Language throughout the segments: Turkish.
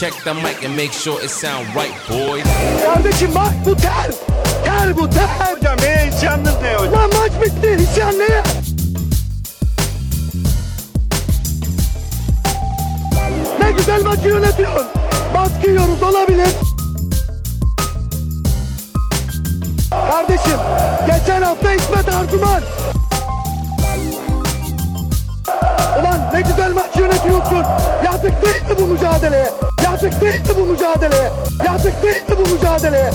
Check the mic and make sure it sound right, boys. Kardeşim bak bu ter. Ter bu ter. Hocam benim isyanınız ne hocam? Lan maç bitti. İsyan ne? Ne güzel maçı yönetiyorsun. Baskı yiyoruz olabilir. Kardeşim geçen hafta İsmet Arzuman. Ulan ne güzel maç yönetiyorsun. Yazık değil mi bu mücadeleye? Yazık değil mi bu mücadeleye? Yazık değil mi bu mücadeleye?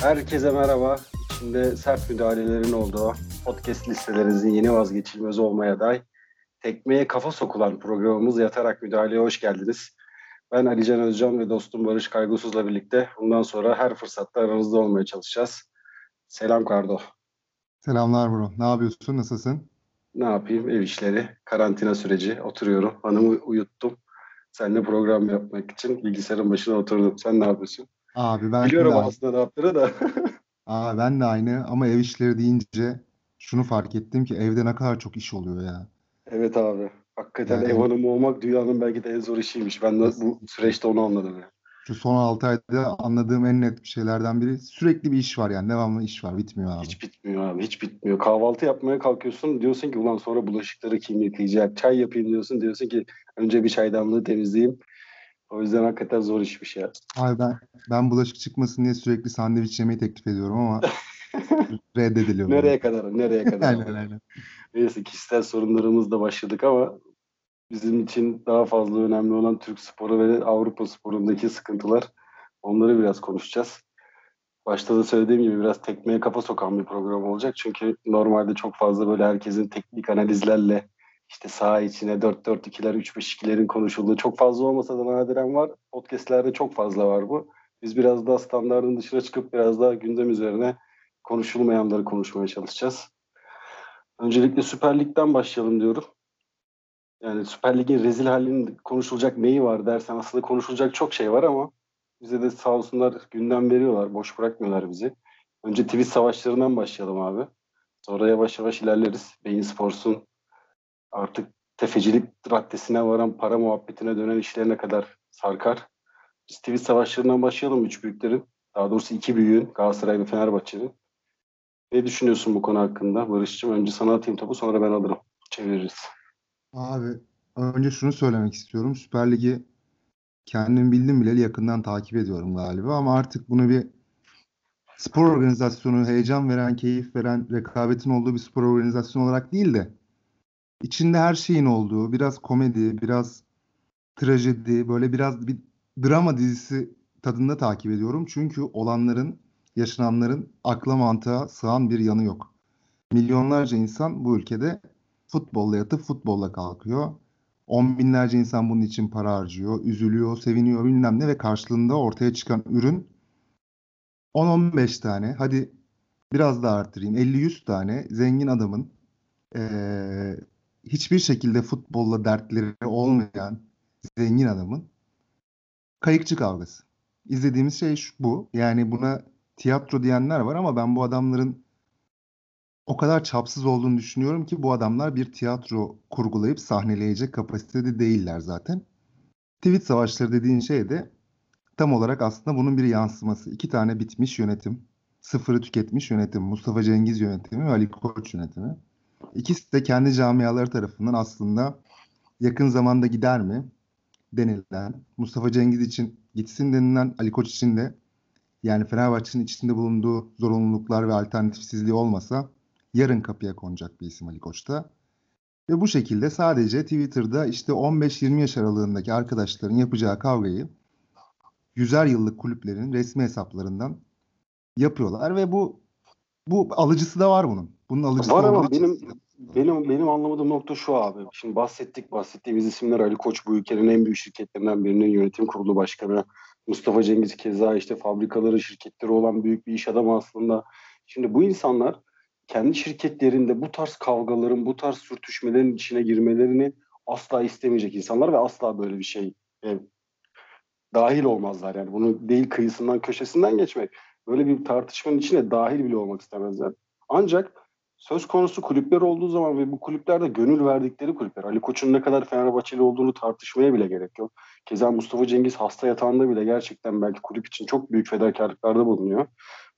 Herkese merhaba. İçinde sert müdahalelerin olduğu podcast listelerinizin yeni vazgeçilmez olmaya day tekmeye kafa sokulan programımız Yatarak Müdahaleye hoş geldiniz. Ben Alican Özcan ve dostum Barış Kaygusuz'la birlikte bundan sonra her fırsatta aranızda olmaya çalışacağız. Selam Kardo. Selamlar bro. Ne yapıyorsun? Nasılsın? Ne yapayım? Ev işleri, karantina süreci. Oturuyorum. Hanımı uyuttum. Seninle program yapmak için bilgisayarın başına oturdum. Sen ne yapıyorsun? Abi ben Biliyorum de, aslında ne yaptığını da. Aa, ben de aynı ama ev işleri deyince şunu fark ettim ki evde ne kadar çok iş oluyor ya. Evet abi. Hakikaten Yani- ev hanımı olmak dünyanın belki de en zor işiymiş. Ben de bu süreçte onu anladım ya. Şu son 6 ayda anladığım en net bir şeylerden biri sürekli bir iş var yani devamlı iş var bitmiyor abi. Hiç bitmiyor abi. Hiç bitmiyor. Kahvaltı yapmaya kalkıyorsun. Diyorsun ki ulan sonra bulaşıkları kim yıkayacak? Çay yapayım diyorsun. Diyorsun ki önce bir çaydanlığı temizleyeyim. O yüzden hakikaten zor işmiş ya. Abi ben ben bulaşık çıkmasın diye sürekli sandviç yemeyi teklif ediyorum ama reddediliyor. Nereye kadar? Nereye kadar? Aynen aynen. Neyse kişisel sorunlarımızla başladık ama bizim için daha fazla önemli olan Türk sporu ve Avrupa sporundaki sıkıntılar. Onları biraz konuşacağız. Başta da söylediğim gibi biraz tekmeye kafa sokan bir program olacak. Çünkü normalde çok fazla böyle herkesin teknik analizlerle işte saha içine 4-4-2'ler, 3-5-2'lerin konuşulduğu çok fazla olmasa da nadiren var. Podcast'lerde çok fazla var bu. Biz biraz daha standartın dışına çıkıp biraz daha gündem üzerine konuşulmayanları konuşmaya çalışacağız. Öncelikle Süper Lig'den başlayalım diyorum. Yani Süper Lig'in rezil halinin konuşulacak neyi var dersen aslında konuşulacak çok şey var ama bize de sağ olsunlar gündem veriyorlar. Boş bırakmıyorlar bizi. Önce tweet savaşlarından başlayalım abi. Sonra yavaş yavaş ilerleriz. Beyin Sports'un artık tefecilik raddesine varan para muhabbetine dönen işlerine kadar sarkar. Biz tweet savaşlarından başlayalım üç büyüklerin. Daha doğrusu iki büyüğün Galatasaray ve Fenerbahçe'nin. Ne düşünüyorsun bu konu hakkında Barış'cığım? Önce sana atayım topu sonra ben alırım. Çeviririz. Abi önce şunu söylemek istiyorum. Süper Lig'i kendim bildim bileli yakından takip ediyorum galiba ama artık bunu bir spor organizasyonu, heyecan veren, keyif veren, rekabetin olduğu bir spor organizasyonu olarak değil de içinde her şeyin olduğu, biraz komedi, biraz trajedi, böyle biraz bir drama dizisi tadında takip ediyorum. Çünkü olanların, yaşananların akla mantığa sığan bir yanı yok. Milyonlarca insan bu ülkede futbolla yatıp futbolla kalkıyor. On binlerce insan bunun için para harcıyor, üzülüyor, seviniyor bilmem ne ve karşılığında ortaya çıkan ürün 10-15 tane, hadi biraz daha arttırayım, 50-100 tane zengin adamın eee, hiçbir şekilde futbolla dertleri olmayan zengin adamın kayıkçı kavgası. İzlediğimiz şey şu, bu. Yani buna tiyatro diyenler var ama ben bu adamların o kadar çapsız olduğunu düşünüyorum ki bu adamlar bir tiyatro kurgulayıp sahneleyecek kapasitede değiller zaten. Tweet savaşları dediğin şey de tam olarak aslında bunun bir yansıması. İki tane bitmiş yönetim, sıfırı tüketmiş yönetim, Mustafa Cengiz yönetimi ve Ali Koç yönetimi. İkisi de kendi camiaları tarafından aslında yakın zamanda gider mi denilen, Mustafa Cengiz için gitsin denilen, Ali Koç için de yani Fenerbahçe'nin içinde bulunduğu zorunluluklar ve alternatifsizliği olmasa yarın kapıya konacak bir isim Ali Koç'ta. Ve bu şekilde sadece Twitter'da işte 15-20 yaş aralığındaki arkadaşların yapacağı kavgayı yüzer yıllık kulüplerin resmi hesaplarından yapıyorlar ve bu bu alıcısı da var bunun. Bunun alıcısı Var ama için- benim benim benim anlamadığım nokta şu abi. Şimdi bahsettik bahsettiğimiz isimler Ali Koç bu ülkenin en büyük şirketlerinden birinin yönetim kurulu başkanı. Mustafa Cengiz keza işte fabrikaları, şirketleri olan büyük bir iş adamı aslında. Şimdi bu insanlar kendi şirketlerinde bu tarz kavgaların, bu tarz sürtüşmelerin içine girmelerini asla istemeyecek insanlar ve asla böyle bir şey e, dahil olmazlar. Yani bunu değil kıyısından köşesinden geçmek. Böyle bir tartışmanın içine dahil bile olmak istemezler. Ancak söz konusu kulüpler olduğu zaman ve bu kulüplerde gönül verdikleri kulüpler. Ali Koç'un ne kadar Fenerbahçeli olduğunu tartışmaya bile gerek yok. Keza Mustafa Cengiz hasta yatağında bile gerçekten belki kulüp için çok büyük fedakarlıklarda bulunuyor.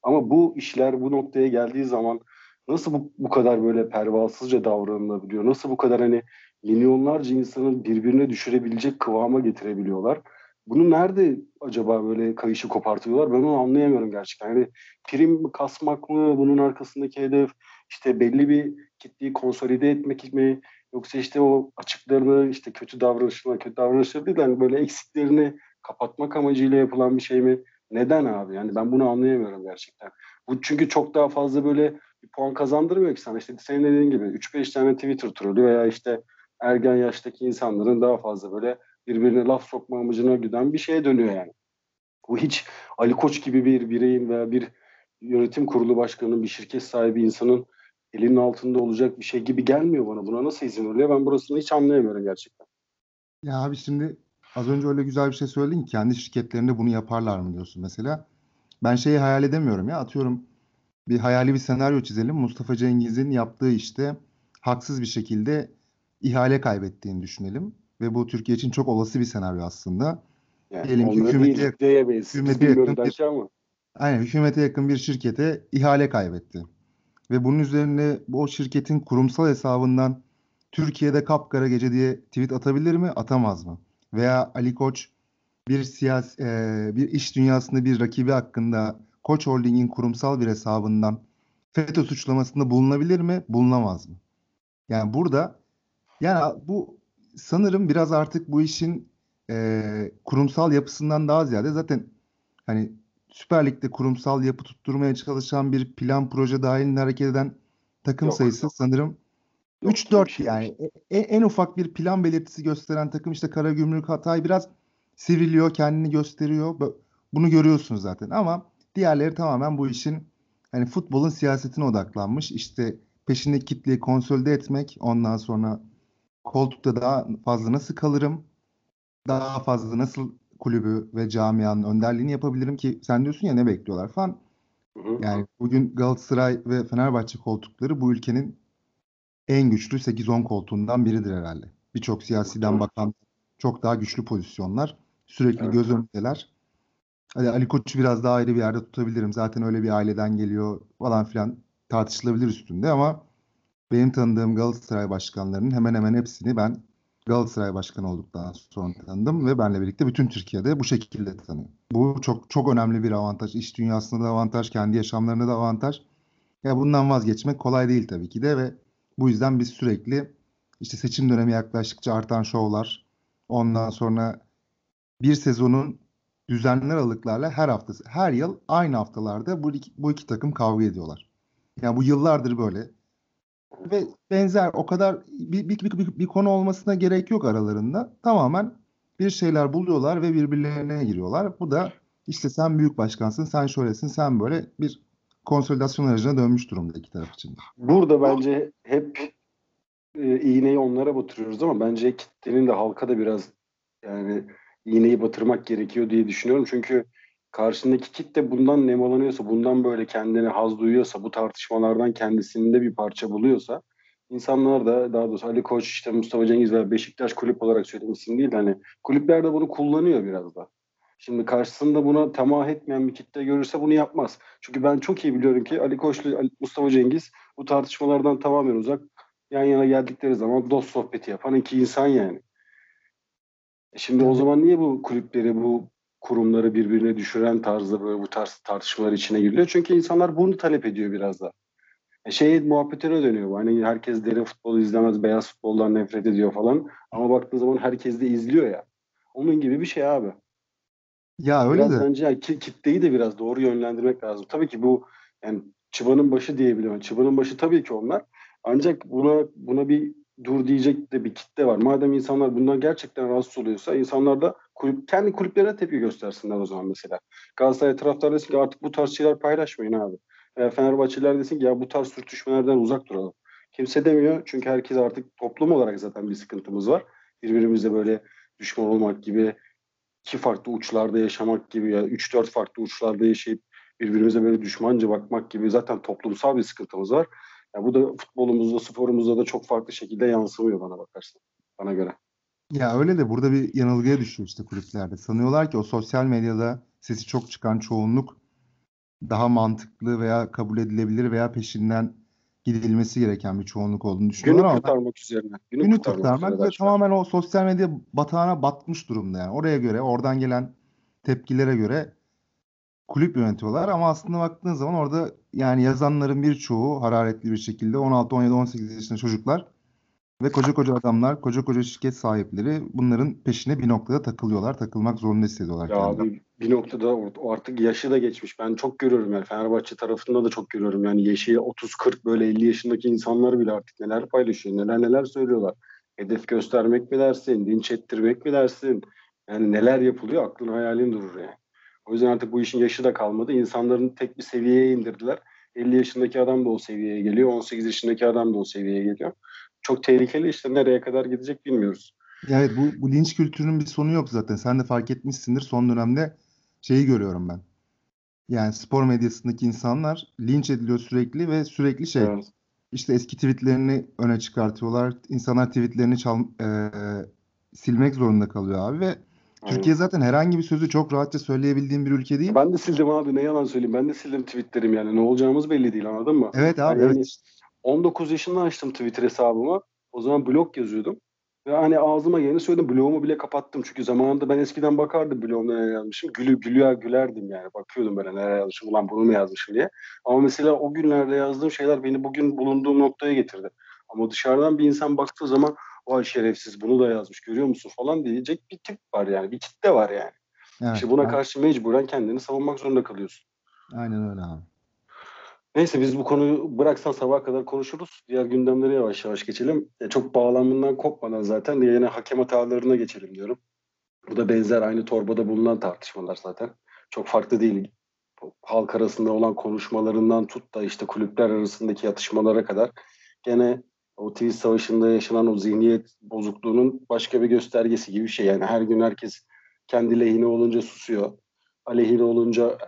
Ama bu işler bu noktaya geldiği zaman nasıl bu, bu kadar böyle pervasızca davranılabiliyor? Nasıl bu kadar hani milyonlarca insanı birbirine düşürebilecek kıvama getirebiliyorlar? Bunu nerede acaba böyle kayışı kopartıyorlar? Ben onu anlayamıyorum gerçekten. Yani prim kasmak mı? Bunun arkasındaki hedef işte belli bir kitleyi konsolide etmek mi? Yoksa işte o açıklarını işte kötü davranışlar, kötü davranışlar değil de hani böyle eksiklerini kapatmak amacıyla yapılan bir şey mi? Neden abi? Yani ben bunu anlayamıyorum gerçekten. Bu çünkü çok daha fazla böyle puan kazandırmıyor ki sana. İşte senin dediğin gibi 3-5 tane Twitter trolü veya işte ergen yaştaki insanların daha fazla böyle birbirine laf sokma amacına giden bir şeye dönüyor yani. Bu hiç Ali Koç gibi bir bireyin veya bir yönetim kurulu başkanının, bir şirket sahibi insanın elinin altında olacak bir şey gibi gelmiyor bana. Buna nasıl izin veriyor? Ben burasını hiç anlayamıyorum gerçekten. Ya abi şimdi az önce öyle güzel bir şey söyledin ki kendi şirketlerinde bunu yaparlar mı diyorsun mesela. Ben şeyi hayal edemiyorum ya atıyorum bir hayali bir senaryo çizelim. Mustafa Cengiz'in yaptığı işte haksız bir şekilde ihale kaybettiğini düşünelim. Ve bu Türkiye için çok olası bir senaryo aslında. Yani Diyelim ki hükümete- değil, diyemeyiz. Hükümete yakın bir- belki ama. Aynen hükümete yakın bir şirkete ihale kaybetti. Ve bunun üzerine bu şirketin kurumsal hesabından Türkiye'de kapkara gece diye tweet atabilir mi? Atamaz mı? Veya Ali Koç bir siyasi eee, bir iş dünyasında bir rakibi hakkında Koç Holding'in kurumsal bir hesabından FETÖ suçlamasında bulunabilir mi? Bulunamaz mı? Yani burada yani bu sanırım biraz artık bu işin eee, kurumsal yapısından daha ziyade zaten hani Süper Lig'de kurumsal yapı tutturmaya çalışan bir plan proje dahilinde hareket eden takım Yok, sayısı yok. sanırım Yok, 3-4 bir şey yani E- en ufak bir plan belirtisi gösteren takım işte Karagümrük Hatay biraz sivriliyor, kendini gösteriyor. Bunu görüyorsunuz zaten ama diğerleri tamamen bu işin hani futbolun siyasetine odaklanmış. İşte peşindeki kitleyi konsolide etmek, ondan sonra koltukta daha fazla nasıl kalırım, daha fazla nasıl kulübü ve camianın önderliğini yapabilirim ki sen diyorsun ya ne bekliyorlar falan. Yani bugün Galatasaray ve Fenerbahçe koltukları bu ülkenin en güçlü 8-10 koltuğundan biridir herhalde. Birçok siyasiden bakan çok daha güçlü pozisyonlar. Sürekli Evet. göz önündeler. Hadi Ali Koç'u biraz daha ayrı bir yerde tutabilirim. Zaten öyle bir aileden geliyor falan filan tartışılabilir üstünde ama benim tanıdığım Galatasaray başkanlarının hemen hemen hepsini ben Galatasaray başkanı olduktan sonra tanıdım ve benle birlikte bütün Türkiye'de bu şekilde tanıyor. Bu çok çok önemli bir avantaj. İş dünyasında da avantaj, kendi yaşamlarında da avantaj. Ya bundan vazgeçmek kolay değil tabii ki de ve bu yüzden biz sürekli işte seçim dönemi yaklaştıkça artan şovlar, ondan sonra bir sezonun düzenli aralıklarla her haftası, her yıl aynı haftalarda bu iki, bu iki takım kavga ediyorlar. Yani bu yıllardır böyle. Ve benzer o kadar bir, bir, bir, bir, bir konu olmasına gerek yok aralarında. Tamamen bir şeyler buluyorlar ve birbirlerine giriyorlar. Bu da işte sen büyük başkansın, sen şöylesin, sen böyle bir konsolidasyon aracına dönmüş durumda iki taraf için. Burada bence hep e, iğneyi onlara batırıyoruz ama bence kitlenin de halka da biraz yani iğneyi batırmak gerekiyor diye düşünüyorum. Çünkü karşındaki kitle bundan nemalanıyorsa, bundan böyle kendine haz duyuyorsa, bu tartışmalardan kendisinde bir parça buluyorsa insanlar da daha doğrusu Ali Koç, işte Mustafa Cengiz ve Beşiktaş kulüp olarak söylediğim isim değil de hani kulüpler de bunu kullanıyor biraz da. Şimdi karşısında buna tamah etmeyen bir kitle görürse bunu yapmaz. Çünkü ben çok iyi biliyorum ki Ali Koç'la Ali- Mustafa Cengiz bu tartışmalardan tamamen uzak. Yan yana geldikleri zaman dost sohbeti yapan iki insan yani. Şimdi o zaman niye bu kulüpleri, bu kurumları birbirine düşüren tarzda böyle bu tarz tartışmalar içine giriliyor? Çünkü insanlar bunu talep ediyor biraz da. E şey muhabbetine dönüyor bu. Hani herkes derin futbolu izlemez, beyaz futboldan nefret ediyor falan. Ama baktığın zaman herkes de izliyor ya. Onun gibi bir şey abi. Ya öyle Biraz de bence kitleyi de biraz doğru yönlendirmek lazım. Tabii ki bu yani çıbanın başı diyebiliyorum. Çıbanın başı tabii ki onlar. Ancak buna buna bir dur diyecek de bir kitle var. Madem insanlar bundan gerçekten rahatsız oluyorsa insanlar da kulüp, kendi kulüplerine tepki göstersinler o zaman mesela. Galatasaray taraftarı desin ki artık bu tarz şeyler paylaşmayın abi. Veya Fenerbahçeliler desin ki ya bu tarz sürtüşmelerden uzak duralım. Kimse demiyor çünkü herkes artık toplum olarak zaten bir sıkıntımız var. Birbirimizle böyle düşman olmak gibi iki farklı uçlarda yaşamak gibi ya 3-4 farklı uçlarda yaşayıp birbirimize böyle düşmanca bakmak gibi zaten toplumsal bir sıkıntımız var. Ya bu da futbolumuzda, sporumuzda da çok farklı şekilde yansımıyor bana bakarsan. Bana göre. Ya öyle de burada bir yanılgıya düşüyor işte kulüplerde. Sanıyorlar ki o sosyal medyada sesi çok çıkan çoğunluk daha mantıklı veya kabul edilebilir veya peşinden gidilmesi gereken bir çoğunluk olduğunu Günü düşünüyorlar ama ben kurtarmak üzerine. Günü, günü kurtarmak, kurtarmak ve tamamen o sosyal medya batağına batmış durumda yani. Oraya göre, oradan gelen tepkilere göre kulüp yönetiyorlar ama aslında baktığın zaman orada yani yazanların birçoğu hararetli bir şekilde 16, 17, 18 yaşında çocuklar ve koca koca adamlar, koca koca şirket sahipleri bunların peşine bir noktada takılıyorlar. Takılmak zorunda hissediyorlar Ya kendilerini. abi bir noktada artık yaşı da geçmiş. Ben çok görüyorum yani Fenerbahçe tarafında da çok görüyorum. Yani yaşı 30-40 böyle 50 yaşındaki insanlar bile artık neler paylaşıyor, neler neler söylüyorlar. Hedef göstermek mi dersin, linç ettirmek mi dersin? Yani neler yapılıyor aklın hayalin durur yani. O yüzden artık bu işin yaşı da kalmadı. İnsanların tek bir seviyeye indirdiler. 50 yaşındaki adam da o seviyeye geliyor. 18 yaşındaki adam da o seviyeye geliyor. Çok tehlikeli işte nereye kadar gidecek bilmiyoruz. Evet bu, bu linç kültürünün bir sonu yok zaten. Sen de fark etmişsindir. Son dönemde şeyi görüyorum ben. Yani spor medyasındaki insanlar linç ediliyor sürekli ve sürekli şey Evet. işte eski tweetlerini öne çıkartıyorlar. İnsanlar tweetlerini çal, eee, silmek zorunda kalıyor abi ve Türkiye zaten herhangi bir sözü çok rahatça söyleyebildiğim bir ülke değil. Ben de sildim abi ne yalan söyleyeyim. Ben de sildim tweetlerim yani. Ne olacağımız belli değil anladın mı? Evet abi Yani evet. 19 yaşında açtım Twitter hesabımı. O zaman blog yazıyordum. Ve hani ağzıma geleni söyledim. Blogumu bile kapattım. Çünkü zamanında ben eskiden bakardım blogumda ne yazmışım. Gülü, gülüyor, gülerdim yani. Bakıyordum böyle nereye yazmışım. Ulan bunu mu yazmışım diye. Ama mesela o günlerde yazdığım şeyler beni bugün bulunduğum noktaya getirdi. Ama dışarıdan bir insan baktığı zaman vay şerefsiz bunu da yazmış görüyor musun falan diyecek bir tip var yani. Bir kitle var yani. Evet, İşte buna a- karşı mecburen kendini savunmak zorunda kalıyorsun. Aynen öyle abi. Neyse biz bu konuyu bıraksan sabaha kadar konuşuruz. Diğer gündemlere yavaş yavaş geçelim. E, çok bağlamından kopmadan zaten yine hakem hatalarına geçelim diyorum. Bu da benzer aynı torbada bulunan tartışmalar zaten. Çok farklı değil. Halk arasında olan konuşmalarından tut da işte kulüpler arasındaki yatışmalara kadar gene o tweet savaşında yaşanan o zihniyet bozukluğunun başka bir göstergesi gibi bir şey. Yani her gün herkes kendi lehine olunca susuyor. Aleyhine olunca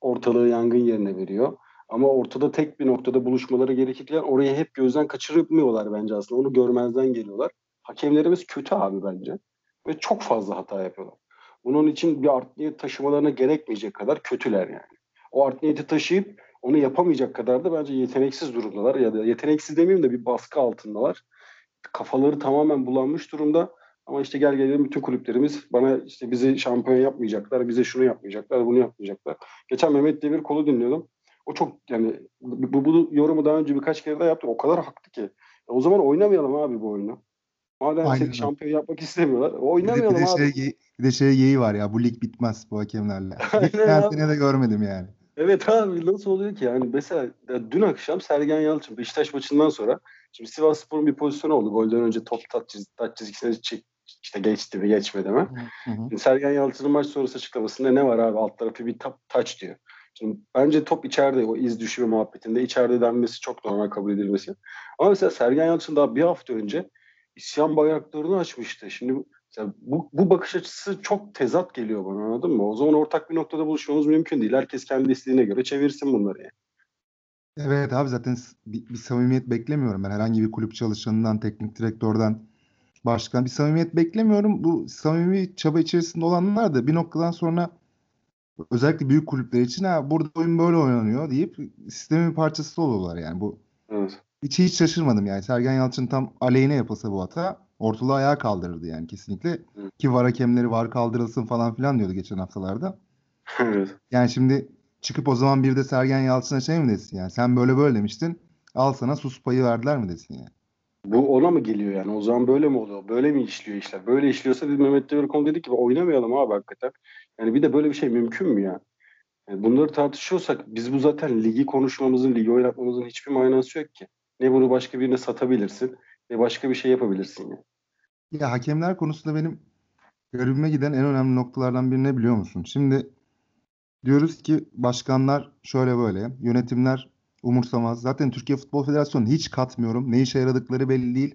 ortalığı yangın yerine veriyor. Ama ortada tek bir noktada buluşmaları gerekirken orayı hep gözden kaçırmıyorlar bence aslında. Onu görmezden geliyorlar. Hakemlerimiz kötü abi bence. Ve çok fazla hata yapıyorlar. Bunun için bir art niyet taşımalarına gerekmeyecek kadar kötüler yani. O art niyeti taşıyıp onu yapamayacak kadar da bence yeteneksiz durumdalar. Ya da yeteneksiz demeyeyim de bir baskı altındalar. Kafaları tamamen bulanmış durumda. Ama işte gel gelelim bütün kulüplerimiz bana işte bizi şampiyon yapmayacaklar, bize şunu yapmayacaklar, bunu yapmayacaklar. Geçen Mehmet Demir kolu dinliyordum. O çok yani bu, bu yorumu daha önce birkaç kere daha yaptım. O kadar haklı ki. E o zaman oynamayalım abi bu oyunu. Madem Aynen seni şampiyon yapmak istemiyorlar. Bir de, Oynamayalım bir de abi. şey, ge- bir de şey geyiği var ya bu lig bitmez bu hakemlerle. Aynen abi. sene de görmedim yani. Evet abi nasıl oluyor ki yani mesela ya dün akşam Sergen Yalçın Beşiktaş maçından sonra şimdi Sivasspor'un bir pozisyonu oldu. Golden önce top taç, çiz, taç çizgisine çek, işte geçti mi geçmedi mi? Hı hı. Şimdi Sergen Yalçın'ın maç sonrası açıklamasında ne var abi alt tarafı bir top, taç diyor. Şimdi bence top içeride o iz düşürme muhabbetinde içeride denmesi çok normal kabul edilmesi. Ama mesela Sergen Yalçın daha bir hafta önce isyan bayraklarını açmıştı. Şimdi mesela bu, bu bakış açısı çok tezat geliyor bana anladın mı? O zaman ortak bir noktada buluşmamız mümkün değil. Herkes kendi istediğine göre çevirsin bunları yani. Evet abi zaten bir, bir samimiyet beklemiyorum ben herhangi bir kulüp çalışanından, teknik direktörden, başkan bir samimiyet beklemiyorum. Bu samimi çaba içerisinde olanlar da bir noktadan sonra özellikle büyük kulüpler için ha burada oyun böyle oynanıyor deyip sistemin bir parçası oluyorlar yani bu Evet. hiç hiç şaşırmadım yani Sergen Yalçın tam aleyhine yapılsa bu hata ortalığı ayağa kaldırırdı yani kesinlikle Hı. ki var hakemleri var kaldırılsın falan filan diyordu geçen haftalarda. evet. Yani şimdi çıkıp o zaman bir de Sergen Yalçın'a şey mi desin yani sen böyle böyle demiştin al sana sus payı verdiler mi desin yani. Bu ona mı geliyor yani? O zaman böyle mi oluyor? Böyle mi işliyor işler? Böyle işliyorsa biz Mehmet Demirkol dedi ki oynamayalım abi hakikaten. Yani bir de böyle bir şey mümkün mü ya? Yani bunları tartışıyorsak biz bu zaten ligi konuşmamızın, ligi oynatmamızın hiçbir manası yok ki. Ne bunu başka birine satabilirsin ne başka bir şey yapabilirsin ya. Ya hakemler konusunda benim garibime giden en önemli noktalardan biri ne biliyor musun? Şimdi diyoruz ki başkanlar şöyle böyle, yönetimler umursamaz. Zaten Türkiye Futbol Federasyonu hiç katmıyorum. Ne işe yaradıkları belli değil.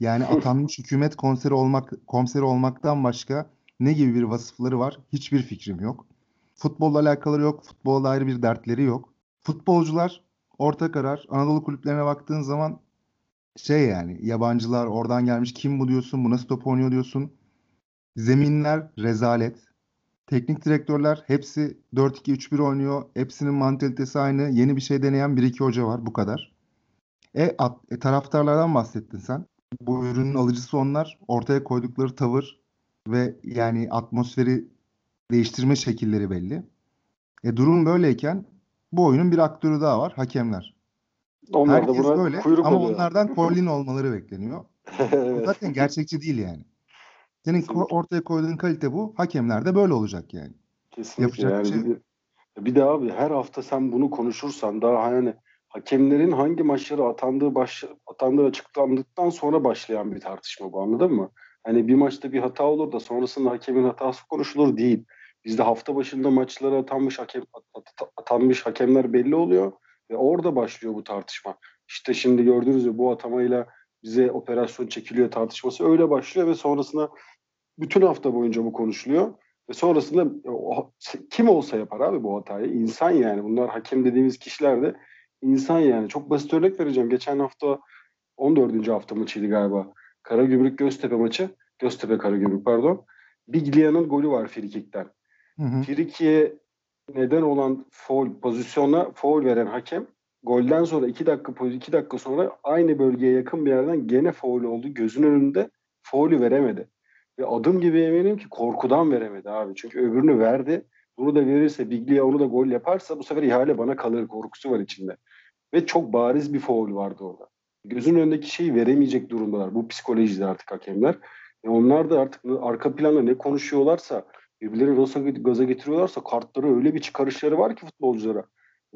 Yani atanmış hükümet konseri olmak komiseri olmaktan başka ne gibi bir vasıfları var? Hiçbir fikrim yok. Futbolla alakaları yok. Futbolla ayrı bir dertleri yok. Futbolcular orta karar. Anadolu kulüplerine baktığın zaman şey yani yabancılar oradan gelmiş kim bu diyorsun, bu nasıl top oynuyor diyorsun. Zeminler rezalet. Teknik direktörler hepsi 4-2-3-1 oynuyor. Hepsinin mantalitesi aynı. Yeni bir şey deneyen bir iki hoca var bu kadar. E, at- e, taraftarlardan bahsettin sen. Bu ürünün alıcısı onlar. Ortaya koydukları tavır ve yani atmosferi değiştirme şekilleri belli. E, durum böyleyken bu oyunun bir aktörü daha var. Hakemler. Onlar da Herkes buna böyle kuyruk ama oluyor. onlardan Collin olmaları bekleniyor. Evet. zaten gerçekçi değil yani. Senin ko- ortaya koyduğun kalite bu. Hakemler de böyle olacak yani. Kesinlikle Yapacak yani bir şey bir de, bir de abi her hafta sen bunu konuşursan daha hani hakemlerin hangi maçları atandığı baş, atandığı açıklandıktan sonra başlayan bir tartışma bu anladın mı? Hani bir maçta bir hata olur da sonrasında hakemin hatası konuşulur değil. Bizde hafta başında maçlara atanmış hakem at- atanmış hakemler belli oluyor ve orada başlıyor bu tartışma. İşte şimdi gördünüz ya bu atamayla bize operasyon çekiliyor tartışması öyle başlıyor ve sonrasında bütün hafta boyunca bu konuşuluyor. Ve sonrasında o- kim olsa yapar abi bu hatayı. İnsan yani. Bunlar hakem dediğimiz kişiler de insan yani. Çok basit örnek vereceğim. Geçen hafta 14. hafta maçıydı galiba. Karagümrük Göztepe maçı. Göztepe Karagümrük pardon. Biglia'nın golü var frikikten. Frikiye neden olan foul pozisyona foul veren hakem golden sonra 2 dakika 2 dakika sonra aynı bölgeye yakın bir yerden gene foul oldu. Gözün önünde foul'ü veremedi. Ve adım gibi eminim ki korkudan veremedi abi. Çünkü öbürünü verdi. Bunu da verirse Biglia onu da gol yaparsa bu sefer ihale bana kalır korkusu var içinde. Ve çok bariz bir foul vardı orada. Gözün önündeki şeyi veremeyecek durumdalar. Bu psikolojide artık hakemler. E onlar da artık arka planda ne konuşuyorlarsa birbirleri rosa gaza getiriyorlarsa kartları öyle bir çıkarışları var ki futbolculara.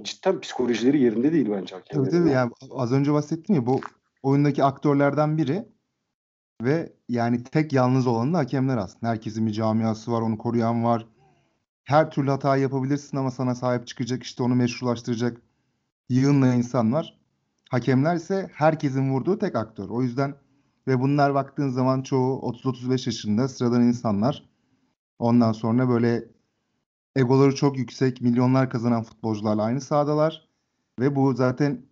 Cidden psikolojileri yerinde değil bence Tabii hakemlerin. tabii yani az önce bahsettim ya bu oyundaki aktörlerden biri ve yani tek yalnız olanı da hakemler aslında. Herkesin bir camiası var, onu koruyan var. Her türlü hata yapabilirsin ama sana sahip çıkacak, işte onu meşrulaştıracak yığınla insan var. Hakemler ise herkesin vurduğu tek aktör. O yüzden ve bunlar baktığın zaman çoğu 30-35 yaşında sıradan insanlar. Ondan sonra böyle egoları çok yüksek, milyonlar kazanan futbolcularla aynı sahadalar. Ve bu zaten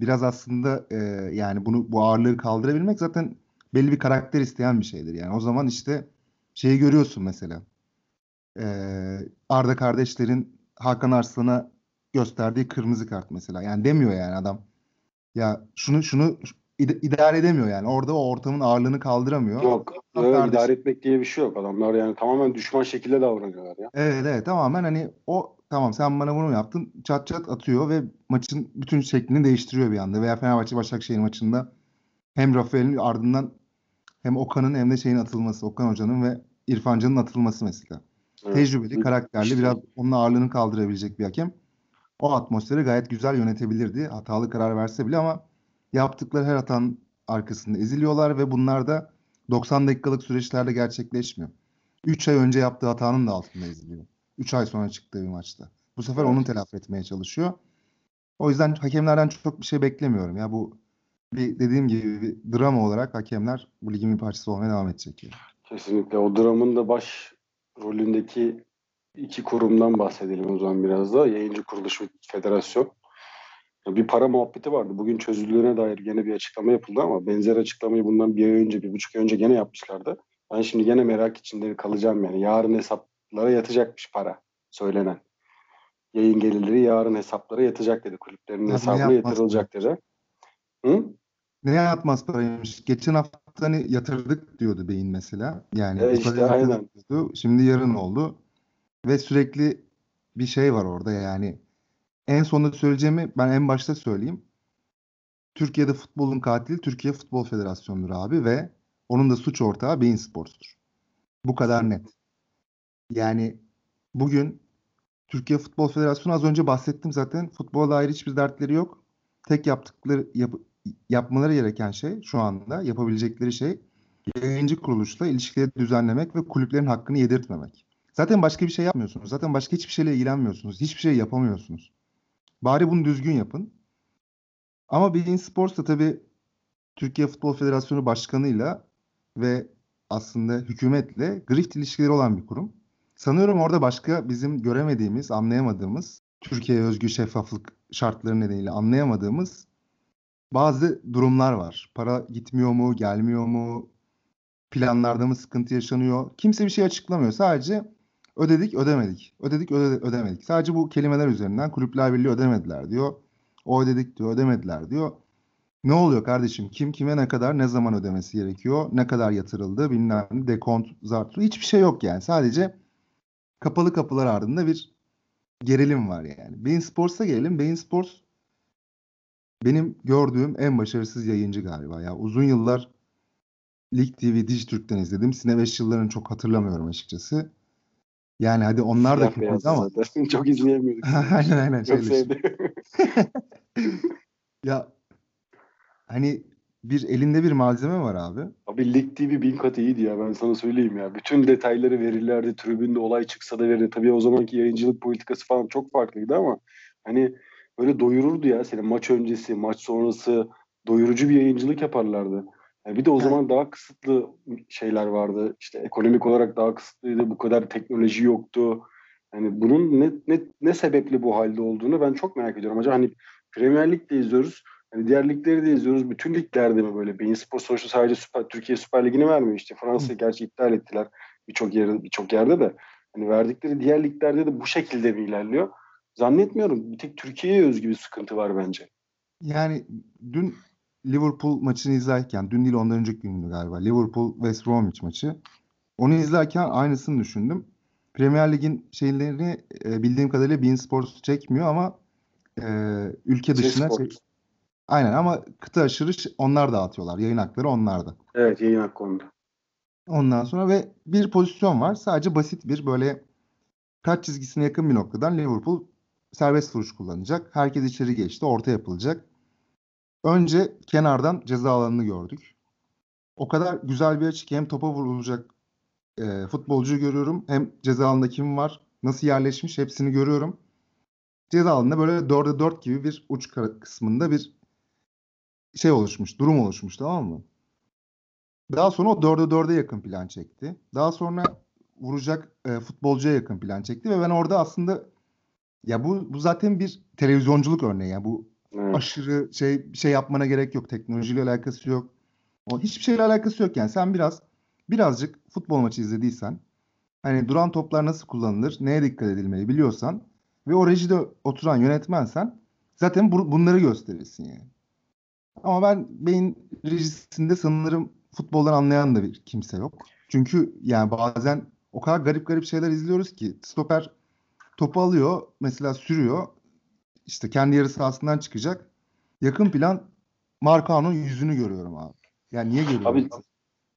biraz aslında e, yani bunu bu ağırlığı kaldırabilmek zaten belli bir karakter isteyen bir şeydir. Yani o zaman işte şeyi görüyorsun mesela. E, Arda kardeşlerin Hakan Arslan'a gösterdiği kırmızı kart mesela. Yani demiyor yani adam. Ya şunu şunu ide- idare edemiyor yani. Orada o ortamın ağırlığını kaldıramıyor. Yok. Öyle kardeş- idare etmek diye bir şey yok. Adamlar yani tamamen düşman şekilde davranıyorlar ya. Evet evet tamamen hani o tamam sen bana bunu yaptın çat çat atıyor ve maçın bütün şeklini değiştiriyor bir anda. Veya Fenerbahçe Başakşehir maçında hem Rafael'in ardından hem Okan'ın hem de şeyin atılması. Okan Hoca'nın ve İrfan Can'ın atılması mesela. Evet. Tecrübeli, karakterli, işte- biraz onun ağırlığını kaldırabilecek bir hakem. O atmosferi gayet güzel yönetebilirdi. Hatalı karar verse bile ama yaptıkları her hatanın arkasında eziliyorlar ve bunlar da 90 dakikalık süreçlerde gerçekleşmiyor. 3 ay önce yaptığı hatanın da altında eziliyor. 3 ay sonra çıktığı bir maçta. Bu sefer Evet. onu telafi etmeye çalışıyor. O yüzden hakemlerden çok bir şey beklemiyorum. Ya bu bir dediğim gibi bir drama olarak hakemler bu ligin bir parçası olmaya devam edecek. yani. Kesinlikle. O dramın da baş rolündeki iki kurumdan bahsedelim o zaman biraz da. Yayıncı kuruluş ve federasyon. Bir para muhabbeti vardı. Bugün çözüldüğüne dair gene bir açıklama yapıldı ama benzer açıklamayı bundan bir ay önce, bir buçuk ay önce gene yapmışlardı. Ben şimdi gene merak içinde kalacağım yani. Yarın hesaplara yatacakmış para söylenen. Yayın gelirleri yarın hesaplara yatacak dedi. Kulüplerin ne hesabına yapmaz yatırılacak dedi. Hı? Ne yatmaz paraymış? Geçen hafta hani yatırdık diyordu Beyin mesela. Yani E işte, aynen. diyordu. Şimdi yarın oldu. Ve sürekli bir şey var orada yani. En sonunda söyleyeceğimi ben en başta söyleyeyim. Türkiye'de futbolun katili Türkiye Futbol Federasyonu'dur abi ve onun da suç ortağı Bein Sports'tur. Bu kadar net. Yani bugün Türkiye Futbol Federasyonu az önce bahsettim zaten. Futbola dair hiçbir dertleri yok. Tek yaptıkları yap- yapmaları gereken şey şu anda yapabilecekleri şey yayıncı kuruluşla ilişkileri düzenlemek ve kulüplerin hakkını yedirtmemek. Zaten başka bir şey yapmıyorsunuz. Zaten başka hiçbir şeyle ilgilenmiyorsunuz. Hiçbir şey yapamıyorsunuz. Bari bunu düzgün yapın. Ama Bein Sports da tabii Türkiye Futbol Federasyonu Başkanı'yla ve aslında hükümetle grift ilişkileri olan bir kurum. Sanıyorum orada başka bizim göremediğimiz, anlayamadığımız Türkiye'ye özgü şeffaflık şartları nedeniyle anlayamadığımız bazı durumlar var. Para gitmiyor mu, gelmiyor mu? Planlarda mı sıkıntı yaşanıyor? Kimse bir şey açıklamıyor. Sadece ödedik, ödemedik. Ödedik, öde- ödemedik. Sadece bu kelimeler üzerinden Kulüpler Birliği ödemediler diyor. O ödedik diyor, ödemediler diyor. Ne oluyor kardeşim? Kim kime ne kadar, ne zaman ödemesi gerekiyor? Ne kadar yatırıldı, bilmem ne, dekont, zartı. Hiçbir şey yok yani. Sadece kapalı kapılar ardında bir gerilim var yani. Bein Sports'a gelelim. Bein Sports benim gördüğüm en başarısız yayıncı galiba. Ya uzun yıllar Lig TV Dijitürk'ten izledim. Sinebeş yıllarını çok hatırlamıyorum açıkçası. Yani hadi onlar da kötüydü ama zaten. Çok izleyemiyorduk. aynen aynen Çok sevdim. Ya hani bir elinde bir malzeme var abi. Abi Lig TV bin kat iyiydi ya ben sana söyleyeyim ya. Bütün detayları verirlerdi. Tribünde olay çıksa da verir. Tabii o zamanki yayıncılık politikası falan çok farklıydı ama hani böyle doyururdu ya seni maç öncesi, maç sonrası doyurucu bir yayıncılık yaparlardı. Yani bir de o Evet. zaman daha kısıtlı şeyler vardı. İşte ekonomik olarak daha kısıtlıydı. Bu kadar teknoloji yoktu. Yani bunun ne, ne, ne sebeple bu halde olduğunu ben çok merak ediyorum. Acaba hani Premier Lig de izliyoruz. Hani diğer ligleri de izliyoruz. Bütün liglerde mi böyle? Bein Spor sonuçta sadece Süper, Türkiye Süper Ligi'ni vermiyor işte. Fransa'yı gerçi iptal ettiler birçok yerde, birçok yerde de. Hani verdikleri diğer liglerde de bu şekilde mi ilerliyor? Zannetmiyorum. Bir tek Türkiye'ye özgü bir sıkıntı var bence. Yani dün Liverpool maçını izlerken, dün değil ondan önceki gündü galiba. Liverpool West Bromwich maçı. Onu izlerken aynısını düşündüm. Premier Lig'in şeylerini e, bildiğim kadarıyla beIN Sports çekmiyor ama e, ülke Şey dışına şey- aynen ama kıta aşırı onlar dağıtıyorlar. Yayın hakları onlarda. Evet yayın hakkı onda. Ondan sonra ve bir pozisyon var. Sadece basit bir böyle kaç çizgisine yakın bir noktadan Liverpool serbest vuruş kullanacak. Herkes içeri geçti. Orta yapılacak. Önce kenardan ceza alanını gördük. O kadar güzel bir açı ki hem topa vurulacak e, futbolcuyu görüyorum. Hem ceza alanında kim var, nasıl yerleşmiş hepsini görüyorum. Ceza alanında böyle 4'e 4 gibi bir uç kısmında bir şey oluşmuş, durum oluşmuş tamam mı? Daha sonra o 4'e 4'e yakın plan çekti. Daha sonra vuracak e, futbolcuya yakın plan çekti ve ben orada aslında ya bu bu zaten bir televizyonculuk örneği ya bu Evet. aşırı şey şey yapmana gerek yok. Teknolojiyle alakası yok. O hiçbir şeyle alakası yok yani. Sen biraz birazcık futbol maçı izlediysen hani duran toplar nasıl kullanılır, neye dikkat edilmeyi biliyorsan ve o rejide oturan yönetmensen zaten bu- bunları gösterirsin yani. Ama ben beyin rejisinde sanırım futboldan anlayan da bir kimse yok. Çünkü yani bazen o kadar garip garip şeyler izliyoruz ki stoper topu alıyor mesela sürüyor işte kendi yarı sahasından çıkacak. Yakın plan Marcao'nun yüzünü görüyorum abi. Yani niye görüyorum? Abi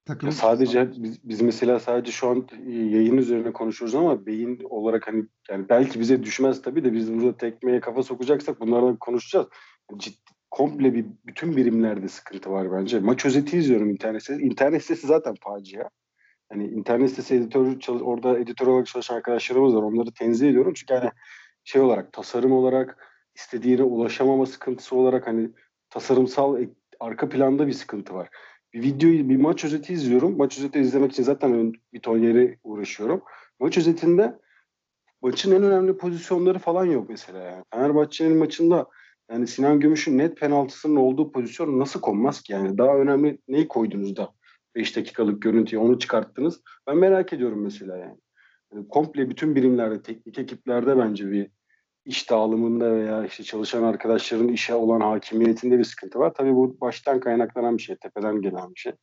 Takım Ya sadece biz, biz mesela sadece şu an e, yayın üzerine konuşuyoruz ama beyin olarak hani yani belki bize düşmez tabii de biz burada tekmeye kafa sokacaksak bunlardan konuşacağız. Ciddi, komple bir bütün birimlerde sıkıntı var bence. Maç özeti izliyorum internet sitesi. İnternet sitesi zaten facia. Hani internet sitesi editörü çalış- orada editör olarak çalışan arkadaşlarımız var. Onları tenzih ediyorum. Çünkü hani şey olarak tasarım olarak istediğine ulaşamama sıkıntısı olarak hani tasarımsal arka planda bir sıkıntı var bir videoyu, bir maç özeti izliyorum. Maç özeti izlemek için zaten bir ton yere uğraşıyorum. Maç özetinde maçın en önemli pozisyonları falan yok mesela. Yani. Fenerbahçe'nin maçında yani Sinan Gümüş'ün net penaltısının olduğu pozisyon nasıl konmaz ki? Yani daha önemli neyi koydunuz da 5 dakikalık görüntüyü onu çıkarttınız. Ben merak ediyorum mesela yani. Yani komple bütün birimlerde, teknik ekiplerde bence bir iş dağılımında veya işte çalışan arkadaşların işe olan hakimiyetinde bir sıkıntı var. Tabii bu baştan kaynaklanan bir şey, tepeden gelen bir şey.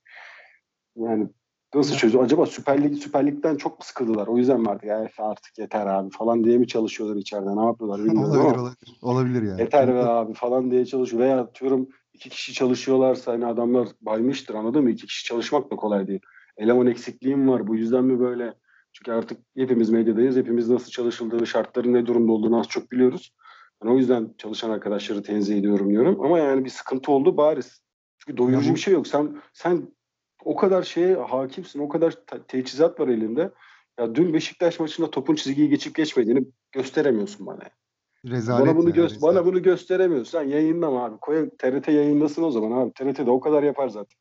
Yani nasıl çözüyor? Acaba Süper Lig, Süper Lig'den çok mu sıkıldılar? O yüzden mi artık, "Ya artık yeter abi falan diye mi çalışıyorlar içeride? Ne yapıyorlar bilmiyorum olabilir, ama olabilir. Olabilir yani. yeter be abi falan diye çalışıyor. Veya atıyorum iki kişi çalışıyorlarsa hani adamlar baymıştır anladın mı? İki kişi çalışmak da kolay değil. Eleman eksikliğim var. Bu yüzden mi böyle? Çünkü artık hepimiz medyadayız. Hepimiz nasıl çalışıldığını, şartların ne durumda olduğunu az çok biliyoruz. Yani o yüzden çalışan arkadaşları tenzih ediyorum diyorum. Ama yani bir sıkıntı oldu bariz. Çünkü doyurucu bir şey yok. Sen sen o kadar şeye hakimsin. O kadar te- teçhizat var elinde. Ya dün Beşiktaş maçında topun çizgiyi geçip geçmediğini gösteremiyorsun bana. Rezalet Bana bunu ya, gö- rezalet. bana bunu gösteremiyorsun. Sen yayınlama abi. Koy TRT yayınlasın o zaman abi. TRT'de o kadar yapar zaten.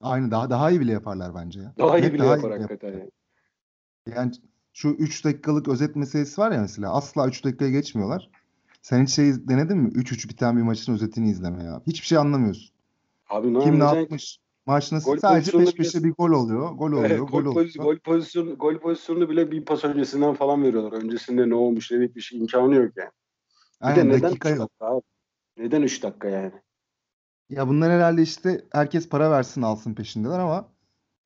Aynı daha daha iyi bile yaparlar bence ya. Daha iyi bile daha yapar iyi hakikaten. yapar. yani. Yani şu 3 dakikalık özet meselesi var ya mesela asla 3 dakikaya geçmiyorlar. Sen hiç şey denedin mi? 3-3 biten bir maçın özetini izleme ya. Hiçbir şey anlamıyorsun. Abi ne Kim ne yapmış? Maç nasıl? Gol Sadece peş peşe bile- bir gol oluyor. Gol oluyor. Evet, gol gol, oluyor. pozisyon, gol, pozisyonu, gol pozisyonunu bile bir pas öncesinden falan veriyorlar. Öncesinde ne olmuş ne bitmiş imkanı yok yani. Bir Aynen de neden dakika 3 yok. dakika abi? Neden 3 dakika yani? Ya bunlar herhalde işte herkes para versin alsın peşindeler ama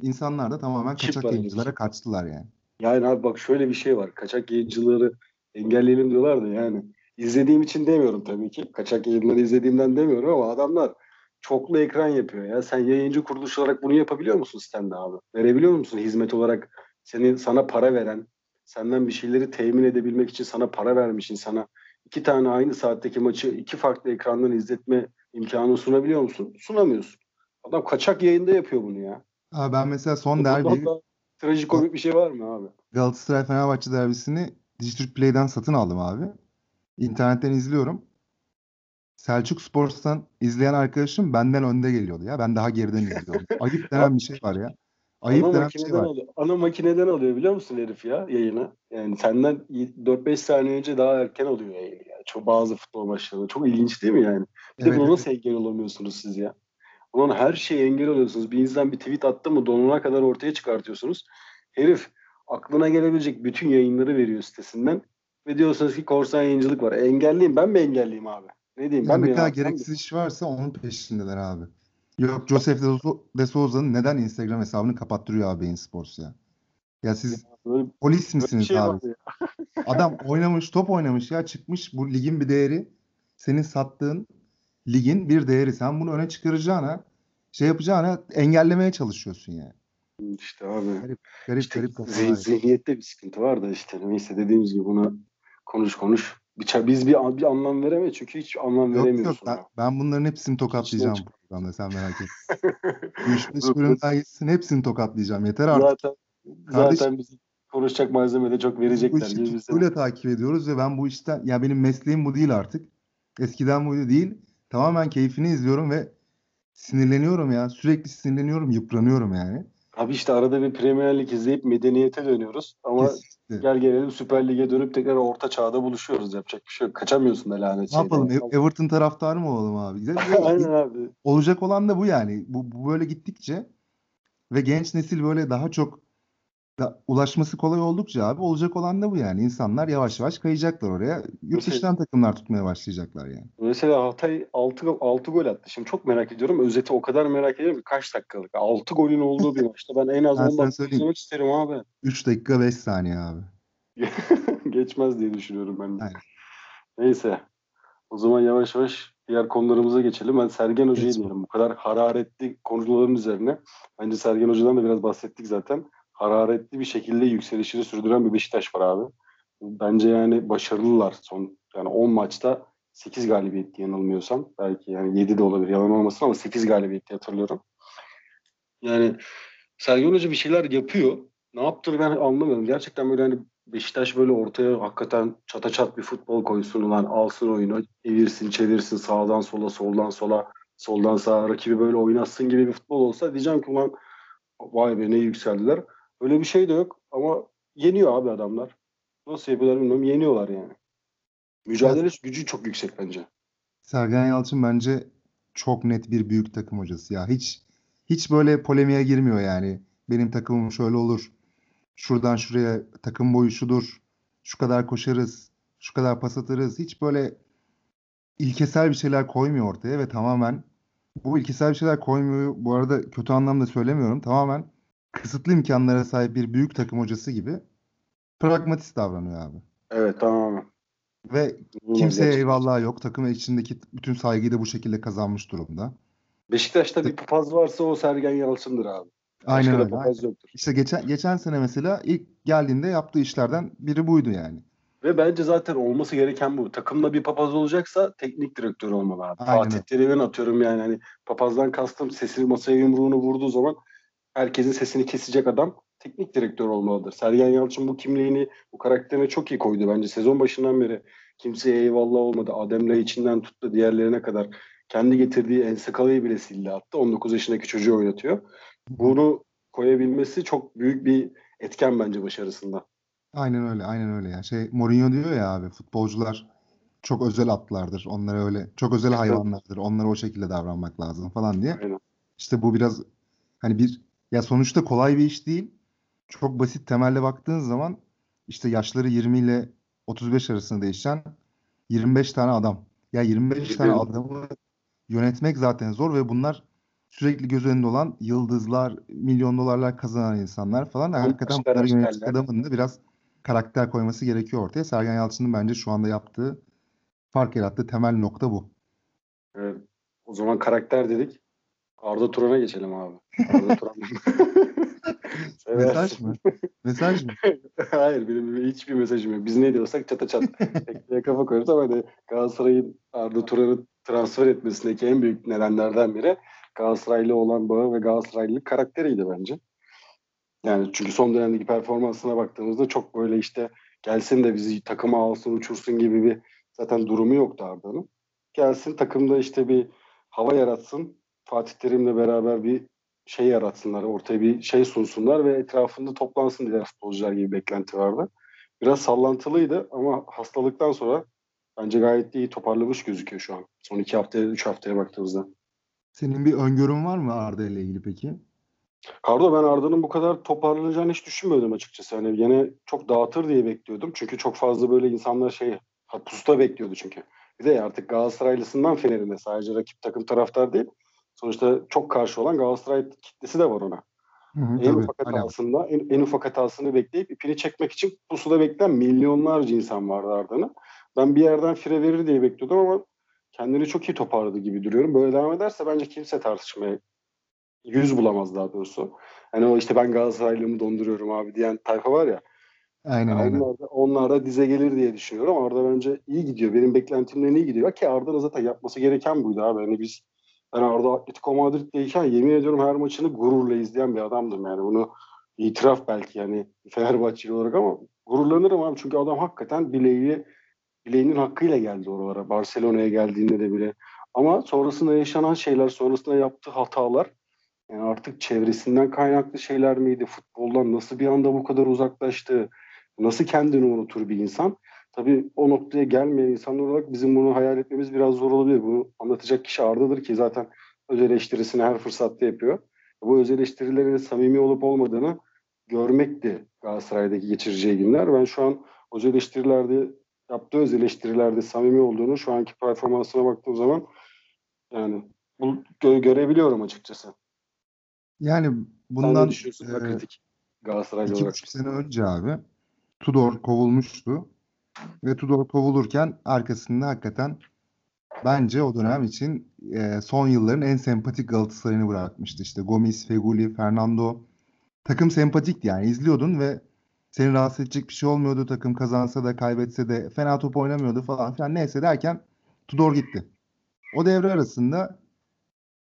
insanlar da tamamen Çip kaçak yayıncılara kaçtılar yani. Yani abi bak şöyle bir şey var. Kaçak yayıncıları engelleyelim diyorlar da yani. izlediğim için demiyorum tabii ki. Kaçak yayınları izlediğimden demiyorum ama adamlar çoklu ekran yapıyor ya. Sen yayıncı kuruluş olarak bunu yapabiliyor musun sitende abi? Verebiliyor musun hizmet olarak seni sana para veren, senden bir şeyleri temin edebilmek için sana para vermiş insana iki tane aynı saatteki maçı iki farklı ekrandan izletme imkanı sunabiliyor musun? Sunamıyorsun. Adam kaçak yayında yapıyor bunu ya. Abi ben mesela son derbi trajikomik bir şey var mı abi? Galatasaray Fenerbahçe derbisini Dijitürk Play'den satın aldım abi. İnternetten izliyorum. Selçuk Sports'tan izleyen arkadaşım benden önde geliyordu ya. Ben daha geriden izliyorum. Ayıp denen bir şey var ya. Ayıp ana denen bir şey var. alıyor. Ana makineden alıyor biliyor musun herif ya yayını? Yani senden 4-5 saniye önce daha erken alıyor yayını. Yani. Çok bazı futbol maçlarında. Çok ilginç değil mi yani? Bir de Evet, buna evet. nasıl engel olamıyorsunuz siz ya? Ulan her şeye engel oluyorsunuz. Bir insan bir tweet attı mı donuna kadar ortaya çıkartıyorsunuz. Herif aklına gelebilecek bütün yayınları veriyor sitesinden. Ve diyorsunuz ki korsan yayıncılık var. E, engelleyeyim. Ben mi engelleyeyim abi? Ne diyeyim? Ya ben ne kadar gereksiz iş varsa onun peşindeler abi. Yok Joseph de, Sou- de Souza'nın neden Instagram hesabını kapattırıyor abi Bein Sports ya? Ya siz Böyle polis misiniz şey abi? ya. Adam oynamış, top oynamış ya çıkmış bu ligin bir değeri. Senin sattığın ligin bir değeri. Sen bunu öne çıkaracağına, şey yapacağına engellemeye çalışıyorsun yani. İşte abi. Garip İşte garip zih- zihniyette bir sıkıntı var da işte neyse dediğimiz gibi buna konuş konuş. Biz bir, bir anlam veremeyiz çünkü hiç anlam Yok veremiyorsun. yok ben, ben bunların hepsini tokatlayacağım bu programda sen merak etme. 3-5 Dur, bölüm daha gitsin hepsini tokatlayacağım. Yeter artık. zaten Kardeşim- zaten bizi konuşacak malzeme de çok Bu verecekler. işi Biz bize- tutkuyla takip ediyoruz ve ben bu işten ya benim mesleğim bu değil artık. Eskiden buydu değil. Tamamen keyfini izliyorum ve sinirleniyorum ya. Sürekli sinirleniyorum, yıpranıyorum yani. Abi işte arada bir Premier Lig izleyip medeniyete dönüyoruz. Ama Kesinlikle. gel gelelim Süper Lig'e dönüp tekrar orta çağda buluşuyoruz. Yapacak bir şey yok. Kaçamıyorsun da lanet Ne şeyden. yapalım? E- Everton taraftarı mı olalım abi? Aynen abi. Olacak olan da bu yani. Bu, bu böyle gittikçe ve genç nesil böyle daha çok da ulaşması kolay oldukça abi olacak olan da bu yani. İnsanlar yavaş yavaş kayacaklar oraya. Yurt Mesela- dışından takımlar tutmaya başlayacaklar yani. Mesela Hatay 6, 6 gol attı. Şimdi çok merak ediyorum. Özeti o kadar merak ediyorum ki kaç dakikalık. 6 golün olduğu bir maçta ben en az Ben 10 sana dakika izlemek isterim abi. 3 dakika 5 saniye abi. Geçmez diye düşünüyorum ben de. Aynen. Neyse. O zaman yavaş yavaş diğer konularımıza geçelim. Ben Sergen Hoca'yı diyelim. Bu kadar hararetli konuların üzerine. Bence Sergen Hoca'dan da biraz bahsettik zaten. Hararetli bir şekilde yükselişini sürdüren bir Beşiktaş var abi. Bence yani başarılılar. Son yani 10 maçta 8 galibiyet yanılmıyorsam. Belki yani 7 de olabilir yalan olmasın ama 8 galibiyet diye hatırlıyorum. Yani Sergen Hoca bir şeyler yapıyor. Ne yaptığını ben anlamıyorum. Gerçekten böyle hani Beşiktaş böyle ortaya hakikaten çata çat bir futbol koysun ulan alsın oyunu evirsin çevirsin sağdan sola soldan sola soldan sağa rakibi böyle oynatsın gibi bir futbol olsa diyeceğim ki ulan vay be ne yükseldiler. Öyle bir şey de yok ama yeniyor abi adamlar. Nasıl yapıyorlar bilmiyorum yeniyorlar yani. Mücadele gücü çok yüksek bence. Sergen Yalçın bence çok net bir büyük takım hocası ya. Hiç hiç böyle polemiğe girmiyor yani. Benim takımım şöyle olur. Şuradan şuraya takım boyu şudur. Şu kadar koşarız. Şu kadar pas atarız. Hiç böyle ilkesel bir şeyler koymuyor ortaya ve tamamen bu ilkesel bir şeyler koymuyor. Bu arada kötü anlamda söylemiyorum. Tamamen kısıtlı imkanlara sahip bir büyük takım hocası gibi pragmatist davranıyor abi. Evet tamam. Ve kimseye eyvallah yok. Takım içindeki bütün saygıyı da bu şekilde kazanmış durumda. Beşiktaş'ta bir papaz varsa o Sergen Yalçın'dır abi. Aynen Başka öyle. papaz yoktur. İşte geçen geçen sene mesela ilk geldiğinde yaptığı işlerden biri buydu yani. Ve bence zaten olması gereken bu. Takımda bir papaz olacaksa teknik direktör olmalı abi. Aynen Fatih. Terim'in atıyorum yani hani papazdan kastım sesini masaya yumruğunu vurduğu zaman herkesin sesini kesecek adam teknik direktör olmalıdır. Sergen Yalçın bu kimliğini, bu karakterini çok iyi koydu bence. Sezon başından beri kimseye eyvallah olmadı. Adem içinden tuttu diğerlerine kadar. Kendi getirdiği Ensekala'yı bile sildi attı. 19 yaşındaki çocuğu oynatıyor. Bunu koyabilmesi çok büyük bir etken bence başarısında. Aynen öyle, aynen öyle ya. Şey Mourinho diyor ya abi futbolcular çok özel atlardır. Onlara öyle çok özel hayvanlardır. Onlara o şekilde davranmak lazım falan diye. Aynen. İşte bu biraz hani bir ya sonuçta kolay bir iş değil. Çok basit temelde baktığın zaman işte yaşları 20 ile 35 arasında değişen 25 tane adam. Ya 25 tane adamı yönetmek zaten zor ve bunlar sürekli göz önünde olan yıldızlar, milyon dolarlar kazanan insanlar falan. Hakikaten başka bunları yönetecek adamın da biraz karakter koyması gerekiyor ortaya. Sergen Yalçın'ın bence şu anda yaptığı fark yarattığı temel nokta bu. Evet. O zaman karakter dedik. Arda Turan'a geçelim abi. Arda Turan. Mesaj mı? Mesaj mı? Hayır benim hiçbir mesajım yok. Biz ne diyorsak çata çat. Tekneye kafa koyuyoruz ama hani Galatasaray'ın Arda Turan'ı transfer etmesindeki en büyük nedenlerden biri Galatasaraylı olan bağı ve Galatasaraylılık karakteriydi bence. Yani çünkü son dönemdeki performansına baktığımızda çok böyle işte gelsin de bizi takıma alsın uçursun gibi bir zaten durumu yoktu Arda'nın. Gelsin takımda işte bir hava yaratsın. Fatih Terim'le beraber bir şey yaratsınlar. Ortaya bir şey sunsunlar ve etrafında toplansın diğer futbolcular gibi beklenti vardı. Biraz sallantılıydı ama hastalıktan sonra bence gayet iyi toparlamış gözüküyor şu an. Son iki haftaya, üç haftaya baktığımızda. Senin bir öngörün var mı Arda ile ilgili peki? Cardo ben Arda'nın bu kadar toparlanacağını hiç düşünmüyordum açıkçası. Hani yine çok dağıtır diye bekliyordum. Çünkü çok fazla böyle insanlar şey pusta bekliyordu çünkü. Bir de artık Galatasaraylısından Fener'ine sadece rakip takım taraftar değil. Sonuçta çok karşı olan Galatasaray kitlesi de var ona. Hı hı, En tabii. ufak hatasında, en, en ufak hatasını bekleyip ipini çekmek için pusuda bekleyen milyonlarca insan vardı Arda'nın. Ben bir yerden fire verir diye bekliyordum ama kendini çok iyi toparladı gibi duruyorum. Böyle devam ederse bence kimse tartışmaya yüz bulamaz daha doğrusu. Hani o işte ben Galatasaraylığımı donduruyorum abi diyen tayfa var ya. Aynen aynen. Onlar da, onlar da dize gelir diye düşünüyorum. Arda bence iyi gidiyor. Benim beklentimden iyi gidiyor. Ki Arda'nın zaten yapması gereken buydu abi. Hani biz ben Arda Atletico Madrid'deyken yemin ediyorum her maçını gururla izleyen bir adamdım yani. Bunu itiraf belki yani Fenerbahçeli olarak ama gururlanırım abi. Çünkü adam hakikaten bileğiyle bileğinin hakkıyla geldi oralara. Barcelona'ya geldiğinde de bile. Ama sonrasında yaşanan şeyler, sonrasında yaptığı hatalar yani artık çevresinden kaynaklı şeyler miydi? Futboldan nasıl bir anda bu kadar uzaklaştı? Nasıl kendini unutur bir insan? Tabii o noktaya gelmeyen insanlar olarak bizim bunu hayal etmemiz biraz zor olabilir. Bunu anlatacak kişi Arda'dır ki zaten öz eleştirisini her fırsatta yapıyor. Bu öz eleştirilerin samimi olup olmadığını görmekti Galatasaray'daki geçireceği günler. Ben şu an öz eleştirilerde yaptığı öz eleştirilerde samimi olduğunu şu anki performansına baktığım zaman yani bu gö- görebiliyorum açıkçası. Yani Sen bundan ne düşünüyorsun e, kritik Galatasaraylı iki olarak? sene önce abi Tudor kovulmuştu. Ve Tudor kovulurken arkasında hakikaten bence o dönem için e, son yılların en sempatik Galatasaray'ını bırakmıştı. İşte Gomis, Feguli, Fernando. Takım sempatikti yani izliyordun ve seni rahatsız edecek bir şey olmuyordu. Takım kazansa da kaybetse de fena top oynamıyordu falan filan neyse derken Tudor gitti. O devre arasında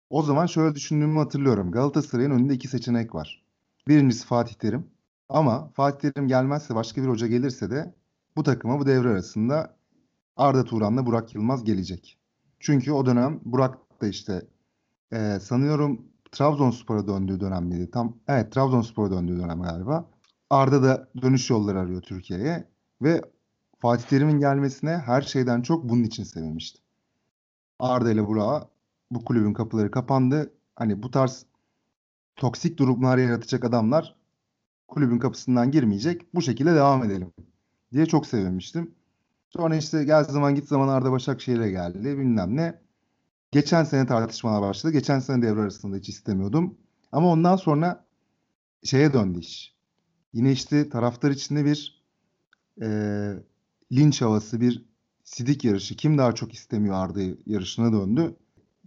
o zaman şöyle düşündüğümü hatırlıyorum. Galatasaray'ın önünde iki seçenek var. Birincisi Fatih Terim. Ama Fatih Terim gelmezse başka bir hoca gelirse de bu takıma bu devre arasında Arda Turan'la Burak Yılmaz gelecek. Çünkü o dönem Burak da işte e, sanıyorum Trabzonspor'a döndüğü dönem miydi? Tam evet Trabzonspor'a döndüğü dönem galiba. Arda da dönüş yolları arıyor Türkiye'ye ve Fatih Terim'in gelmesine her şeyden çok bunun için sevinmiştim. Arda ile Burak'a bu kulübün kapıları kapandı. Hani bu tarz toksik durumlar yaratacak adamlar kulübün kapısından girmeyecek. Bu şekilde devam edelim diye çok sevinmiştim. Sonra işte gel zaman git zaman Arda Başakşehir'e geldi bilmem ne. Geçen sene tartışmalar başladı. Geçen sene devre arasında hiç istemiyordum. Ama ondan sonra şeye döndü iş. Yine işte taraftar içinde bir e, linç havası, bir sidik yarışı. Kim daha çok istemiyor Arda'yı yarışına döndü.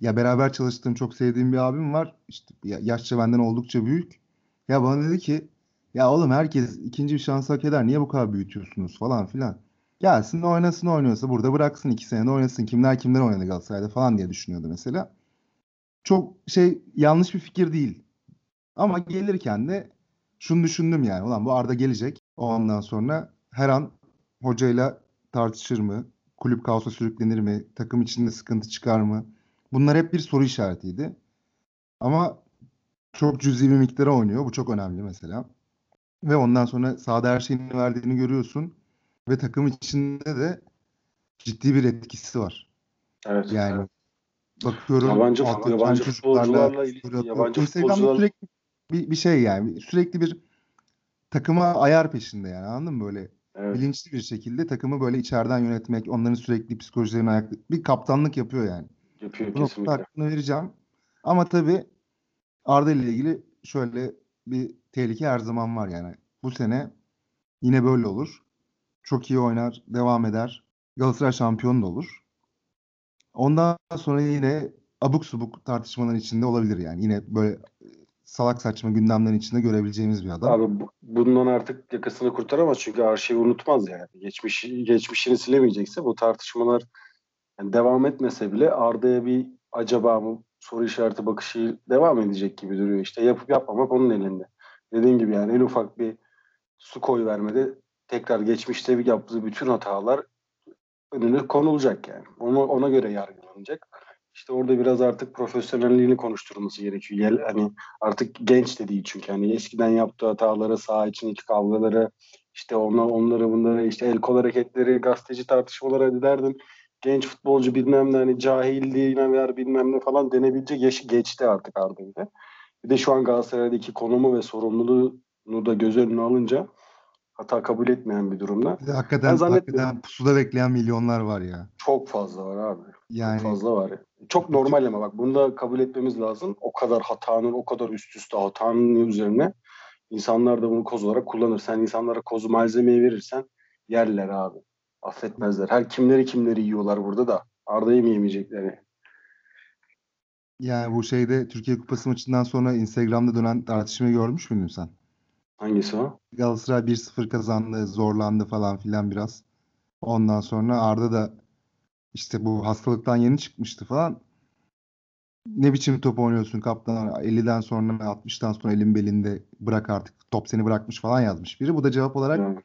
Ya beraber çalıştığım çok sevdiğim bir abim var. İşte ya- yaşça benden oldukça büyük. Ya bana dedi ki ya oğlum herkes ikinci bir şans hak eder. Niye bu kadar büyütüyorsunuz falan filan. Gelsin oynasın oynuyorsa burada bıraksın iki sene de oynasın. Kimler kimler oynadı Galatasaray'da falan diye düşünüyordu mesela. Çok şey yanlış bir fikir değil. Ama gelirken de şunu düşündüm yani. Ulan bu Arda gelecek. Ondan sonra her an hocayla tartışır mı? Kulüp kaosa sürüklenir mi? Takım içinde sıkıntı çıkar mı? Bunlar hep bir soru işaretiydi. Ama çok cüzi bir miktara oynuyor. Bu çok önemli mesela. Ve ondan sonra sahada her şeyini verdiğini görüyorsun. Ve takım içinde de ciddi bir etkisi var. Evet. Yani evet. bakıyorum Yabancı- altyapıdan yabancı çocuklarla futbolcularla ilgili- yabancı Instagram'da futbolcular- sürekli bir, bir şey yani sürekli bir takıma ayar peşinde yani anladın mı böyle evet. bilinçli bir şekilde takımı böyle içeriden yönetmek onların sürekli psikolojilerini ayakta bir kaptanlık yapıyor yani. Yapıyor Bu kesinlikle. hakkını vereceğim. Ama tabii Arda ile ilgili şöyle bir tehlike her zaman var yani. Bu sene yine böyle olur. Çok iyi oynar, devam eder. Galatasaray şampiyon da olur. Ondan sonra yine abuk subuk tartışmaların içinde olabilir yani. Yine böyle salak saçma gündemlerin içinde görebileceğimiz bir adam. Abi bu- bundan artık yakasını kurtaramaz çünkü arşivi unutmaz yani. Geçmiş, geçmişini silemeyecekse bu tartışmalar yani devam etmese bile Arda'ya bir acaba mı soru işareti bakışı devam edecek gibi duruyor işte. Yapıp yapmamak onun elinde. Dediğim gibi yani en ufak bir su koy vermede tekrar geçmişte yaptığı bütün hatalar önüne konulacak yani. Ona, ona göre yargılanacak. İşte orada biraz artık profesyonelliğini konuşturulması gerekiyor. Yel, hani artık genç de değil çünkü hani eskiden yaptığı hatalara, saha içindeki kavgalara, işte ona, onları bunları işte el kol hareketleri, gazeteci tartışmalara hadi derdin. Genç futbolcu bilmem ne hani cahilliğine ver bilmem ne falan denebilecek yaşı geçti artık Arda'yı Bir de şu an Galatasaray'daki konumu ve sorumluluğunu da göz önüne alınca hata kabul etmeyen bir durumda. Bir de hakikaten, hakikaten pusuda bekleyen milyonlar var ya. Çok fazla var abi. Yani fazla var. Çok normal ama bak bunu da kabul etmemiz lazım. O kadar hatanın, o kadar üst üste hatanın üzerine insanlar da bunu koz olarak kullanır. Sen insanlara kozu malzemeyi verirsen yerler abi. Affetmezler. Her kimleri kimleri yiyorlar burada da. Arda'yı mı yemeyecekleri? yani bu şeyde Türkiye Kupası maçından sonra Instagram'da dönen tartışmayı görmüş müydün sen? Hangisi o? Galatasaray 1-0 kazandı, zorlandı falan filan biraz. Ondan sonra Arda da işte bu hastalıktan yeni çıkmıştı falan. Ne biçim top oynuyorsun kaptan? 50'den sonra 60'tan sonra elin belinde bırak artık. Top seni bırakmış falan yazmış biri. Bu da cevap olarak Yani,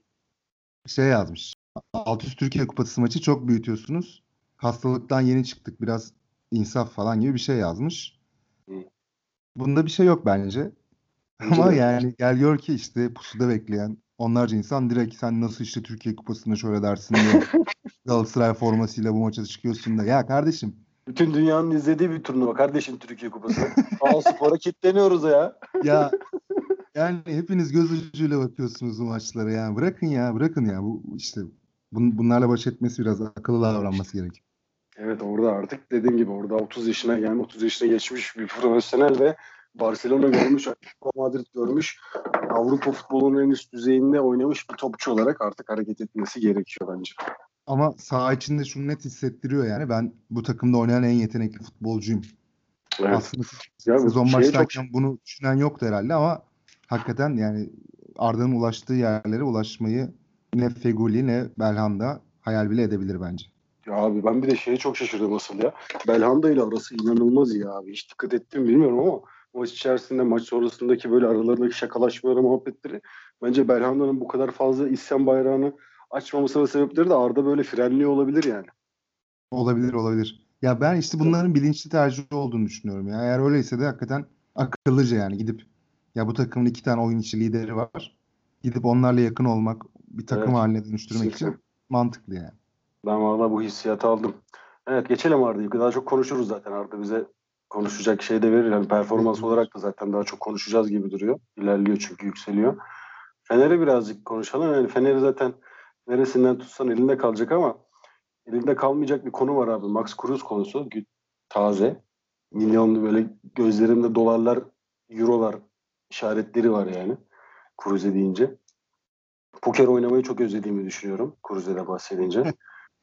şey yazmış. Alt üst Türkiye Kupası maçı çok büyütüyorsunuz. Hastalıktan yeni çıktık. Biraz insaf falan gibi bir şey yazmış. Bunda bir şey yok bence. Ama yani gel gör ki işte pusuda bekleyen onlarca insan direkt sen nasıl işte Türkiye Kupası'nda şöyle dersin diye Galatasaray formasıyla bu maça çıkıyorsun da. Ya kardeşim bütün dünyanın izlediği bir turnuva kardeşim Türkiye Kupası. Al spora kitleniyoruz ya. ya yani hepiniz göz ucuyla bakıyorsunuz bu maçlara ya. Bırakın ya bırakın ya. Bu işte bun, bunlarla baş etmesi biraz akıllı davranması gerek. Evet orada artık dediğim gibi orada 30 yaşına yani 30 yaşına geçmiş bir profesyonel ve Barcelona görmüş, Atletico Madrid görmüş, Avrupa futbolunun en üst düzeyinde oynamış bir topçu olarak artık hareket etmesi gerekiyor bence. Ama saha içinde şunu net hissettiriyor yani. Ben bu takımda oynayan en yetenekli futbolcuyum. Evet. Aslında Ya sezon başlarken bunu düşünen yoktu herhalde ama hakikaten yani Arda'nın ulaştığı yerlere ulaşmayı ne Feguli ne Belhanda hayal bile edebilir bence. Ya abi ben bir de şeye çok şaşırdım asıl ya. Belhanda ile arası inanılmaz iyi abi. Hiç dikkat ettim bilmiyorum ama maç içerisinde maç sonrasındaki böyle aralarındaki şakalaşmaları muhabbetleri bence Belhanda'nın bu kadar fazla isyan bayrağını açmamasının sebepleri de Arda böyle frenliyor olabilir yani. Olabilir olabilir. Ya ben işte bunların bilinçli tercih olduğunu düşünüyorum ya. Eğer öyleyse de hakikaten akıllıca yani gidip ya bu takımın iki tane oyun içi lideri var. Gidip onlarla yakın olmak, bir takım Evet. haline dönüştürmek için Kesinlikle. mantıklı yani. Ben valla bu hissiyatı aldım. Evet geçelim Arda'yı. Daha çok konuşuruz zaten Arda bize konuşacak şey de verir. Yani performans olarak da zaten daha çok konuşacağız gibi duruyor. İlerliyor çünkü yükseliyor. Fener'e birazcık konuşalım. Yani Fener'i zaten neresinden tutsan elinde kalacak ama elinde kalmayacak bir konu var abi. Max Cruz konusu. Taze. Milyonlu böyle gözlerimde dolarlar, eurolar işaretleri var yani. Cruz'e deyince. Poker oynamayı çok özlediğimi düşünüyorum. Cruz'e bahsedince.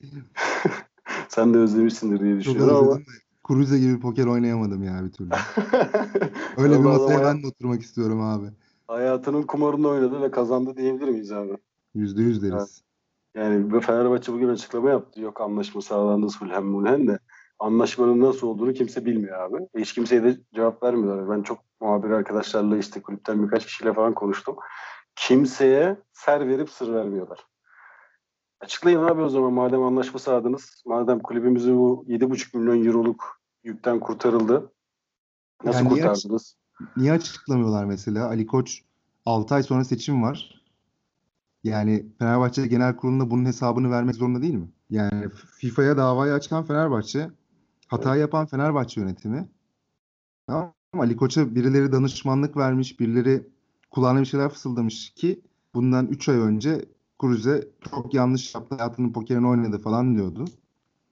Sen de özlemişsindir diye düşünüyorum ama. Cruze gibi poker oynayamadım ya bir türlü. Öyle bir masaya ben de oturmak istiyorum abi. Hayatının kumarını oynadı ve kazandı diyebilir miyiz abi? Yüzde yüz deriz. Yani bu Fenerbahçe bugün açıklama yaptı. Yok anlaşma sağlandı Fulham Mulhem de. Anlaşmanın nasıl olduğunu kimse bilmiyor abi. Hiç kimseye de cevap vermiyorlar. Ben çok muhabir arkadaşlarla işte kulüpten birkaç kişiyle falan konuştum. Kimseye ser verip sır vermiyorlar. Açıklayın abi o zaman madem anlaşma sağladınız. Madem kulübümüzü bu 7,5 milyon euroluk yükten kurtarıldı. Nasıl Yani niye aç- kurtardınız? Niye açıklamıyorlar mesela? Ali Koç 6 ay sonra seçim var. Yani Fenerbahçe Genel Kurulu'nda bunun hesabını vermek zorunda değil mi? Yani FIFA'ya davayı açan Fenerbahçe, hata yapan Fenerbahçe yönetimi. Tamam mı? Ali Koç'a birileri danışmanlık vermiş, birileri kulağına bir şeyler fısıldamış ki bundan 3 ay önce Kruse çok yanlış yaptı, hayatının pokerini oynadı falan diyordu.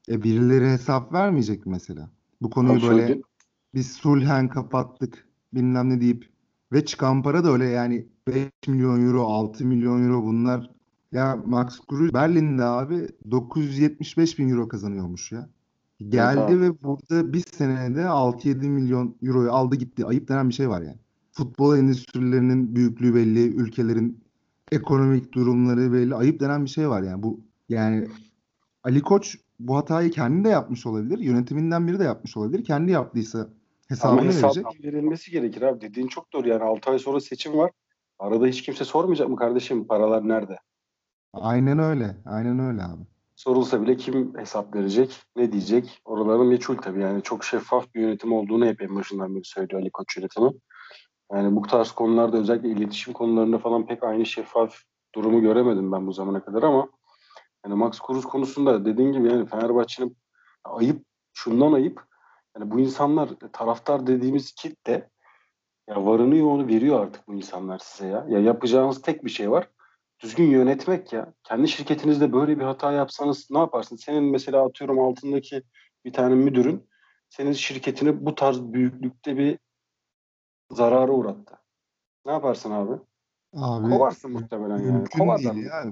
E birileri hesap vermeyecek mi mesela? Bu konuyu şöyle böyle diyeyim, biz sulhen kapattık bilmem ne deyip ve çıkan para da öyle yani 5 milyon euro 6 milyon euro bunlar ya Max Kruse Berlin'de abi 975 bin euro kazanıyormuş ya. Geldi abi. ve burada bir senede 6-7 milyon euroyu aldı gitti. Ayıp denen bir şey var yani. Futbol endüstrilerinin büyüklüğü belli, ülkelerin ekonomik durumları belli. Ayıp denen bir şey var yani. Bu yani Ali Koç bu hatayı kendi de yapmış olabilir. Yönetiminden biri de yapmış olabilir. Kendi yaptıysa Ama hesabını verecek. hesabın verilmesi gerekir abi. Dediğin çok doğru yani 6 ay sonra seçim var. Arada hiç kimse sormayacak mı kardeşim paralar nerede? Aynen öyle. Aynen öyle abi. Sorulsa bile kim hesap verecek, ne diyecek? Oraların meçhul tabii yani çok şeffaf bir yönetim olduğunu hep en başından beri söylüyor Ali Koç yönetimi. Yani bu tarz konularda özellikle iletişim konularında falan pek aynı şeffaf durumu göremedim ben bu zamana kadar ama yani Max Kruse konusunda dediğin gibi yani Fenerbahçe'nin ayıp, şundan ayıp. Yani bu insanlar taraftar dediğimiz kitle ya varını yoğunu veriyor artık bu insanlar size ya. Ya yapacağınız tek bir şey var. Düzgün yönetmek ya. Kendi şirketinizde böyle bir hata yapsanız ne yaparsın? Senin mesela atıyorum altındaki bir tane müdürün senin şirketini bu tarz büyüklükte bir zarara uğrattı. Ne yaparsın abi? Abi Kovarsın muhtemelen yani. Kovarlar. değil ya.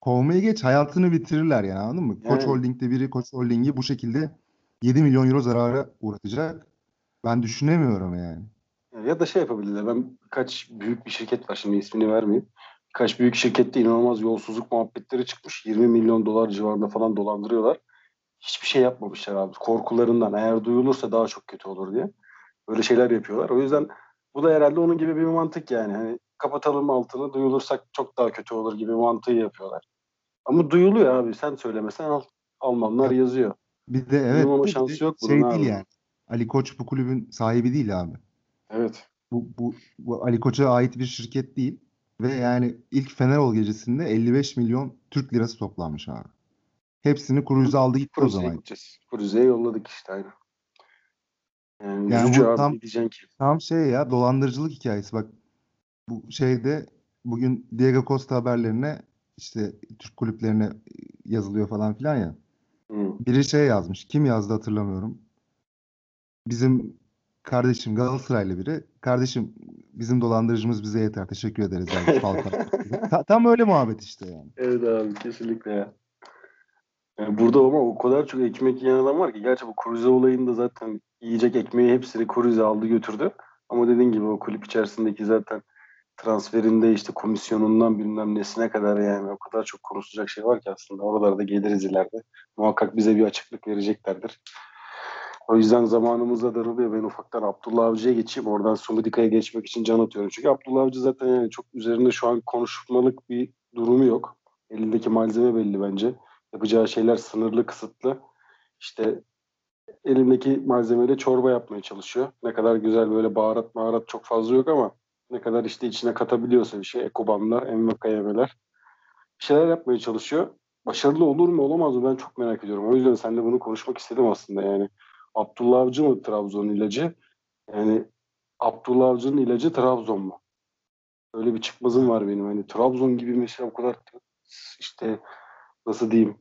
Kovmayı geç hayatını bitirirler yani anladın mı? Koç Yani. Holding'de biri Koç Holding'i bu şekilde 7 milyon euro zarara uğratacak. Ben düşünemiyorum yani. Ya da şey yapabilirler. Ben birkaç büyük bir şirket var şimdi ismini vermeyeyim. Birkaç büyük şirkette inanılmaz yolsuzluk muhabbetleri çıkmış. 20 milyon dolar civarında falan dolandırıyorlar. Hiçbir şey yapmamışlar abi. Korkularından eğer duyulursa daha çok kötü olur diye. Böyle şeyler yapıyorlar. O yüzden bu da herhalde onun gibi bir mantık yani. Hani kapatalım altını duyulursak çok daha kötü olur gibi mantığı yapıyorlar. Ama duyuluyor abi. Sen söylemesen al. Almanlar yazıyor. Bir de evet Duyulmama bir de şansı yok bunun şey abi. değil yani. Ali Koç bu kulübün sahibi değil abi. Evet. Bu, bu, bu Ali Koç'a ait bir şirket değil. Ve yani ilk Fenerol gecesinde 55 milyon Türk lirası toplanmış abi. Hepsini Kruse aldı gitti o Kruse'ye zaman. Kruse'ye yolladık işte aynen. Yani, Yani bu abi tam- diyeceksin ki? Tam şey ya dolandırıcılık hikayesi. Bak bu şeyde bugün Diego Costa haberlerine işte Türk kulüplerine yazılıyor falan filan ya. Hı. Biri şey yazmış. Kim yazdı hatırlamıyorum. Bizim kardeşim Galatasaraylı biri. Kardeşim bizim dolandırıcımız bize yeter. Teşekkür ederiz. Falcao. Ta- tam öyle muhabbet işte yani. Evet abi kesinlikle ya. Yani burada ama o kadar çok ekmek yiyen adam var ki. Gerçi bu Kruse olayında zaten yiyecek ekmeği hepsini Kruse aldı götürdü. Ama dediğin gibi o kulüp içerisindeki zaten transferinde işte komisyonundan bilmem nesine kadar yani o kadar çok konuşulacak şey var ki aslında. Oralarda geliriz ileride. Muhakkak bize bir açıklık vereceklerdir. O yüzden zamanımız da daralıyor. Ben ufaktan Abdullah Avcı'ya geçeyim. Oradan Sumudika'ya geçmek için can atıyorum. Çünkü Abdullah Avcı zaten yani çok üzerinde şu an konuşmalık bir durumu yok. Elindeki malzeme belli bence. Yapacağı şeyler sınırlı, kısıtlı. İşte elindeki malzemeyle çorba yapmaya çalışıyor. Ne kadar güzel böyle baharat baharat çok fazla yok ama ne kadar işte içine katabiliyorsa bir şey. Ekobanlar, envaka yemeler. Bir şeyler yapmaya çalışıyor. Başarılı olur mu olamaz mı ben çok merak ediyorum. O yüzden seninle bunu konuşmak istedim aslında yani. Abdullah Avcı mı Trabzon'un ilacı? Yani Abdullah Avcı'nın ilacı Trabzon mu? Öyle bir çıkmazım var benim. Hani Trabzon gibi mesela o kadar işte nasıl diyeyim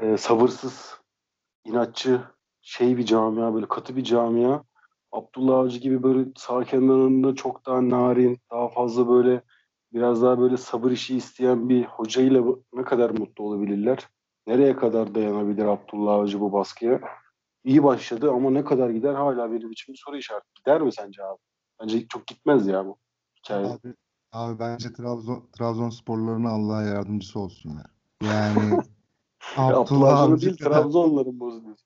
e, sabırsız, inatçı şey bir camia böyle katı bir camia. Abdullah Avcı gibi böyle sağ kenarında çok daha narin, daha fazla böyle biraz daha böyle sabır işi isteyen bir hocayla ne kadar mutlu olabilirler? Nereye kadar dayanabilir Abdullah Avcı bu baskıya? İyi başladı ama ne kadar gider hala benim için bir soru işareti. Gider mi sence abi? Bence çok gitmez ya bu hikaye. Abi, abi bence Trabzon Trabzonsporlarına Allah yardımcısı olsun ya. Yani Abdullah Avcı değil kadar Trabzonların bozuluyor.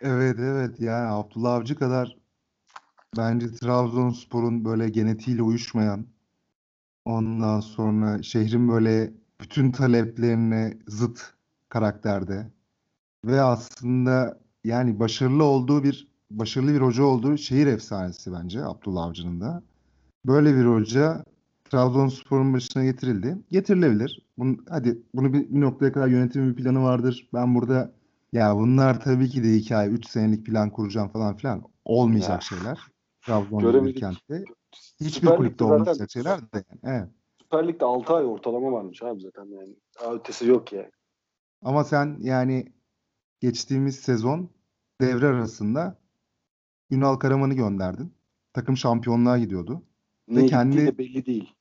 Evet evet yani Abdullah Avcı kadar bence Trabzonspor'un böyle genetiğiyle uyuşmayan ondan sonra şehrin böyle bütün taleplerine zıt karakterde ve aslında yani başarılı olduğu bir başarılı bir hoca olduğu şehir efsanesi bence Abdullah Avcı'nın da. Böyle bir hoca Trabzonspor'un başına getirildi. Getirilebilir. Bunu, hadi bunu bir, bir noktaya kadar yönetimin bir planı vardır. Ben burada ya bunlar tabii ki de hikaye 3 senelik plan kuracağım falan filan olmayacak Ya. şeyler. Trabzon gibi bir kentte. Hiçbir Süper kulüpte zaten- olmayacak şeyler de yani. Evet. Süper Lig'de 6 ay ortalama varmış abi zaten yani. Daha ötesi yok yani. Ama sen yani geçtiğimiz sezon devre arasında Ünal Karaman'ı gönderdin. Takım şampiyonluğa gidiyordu. Niye kendi- gittiği de belli değil.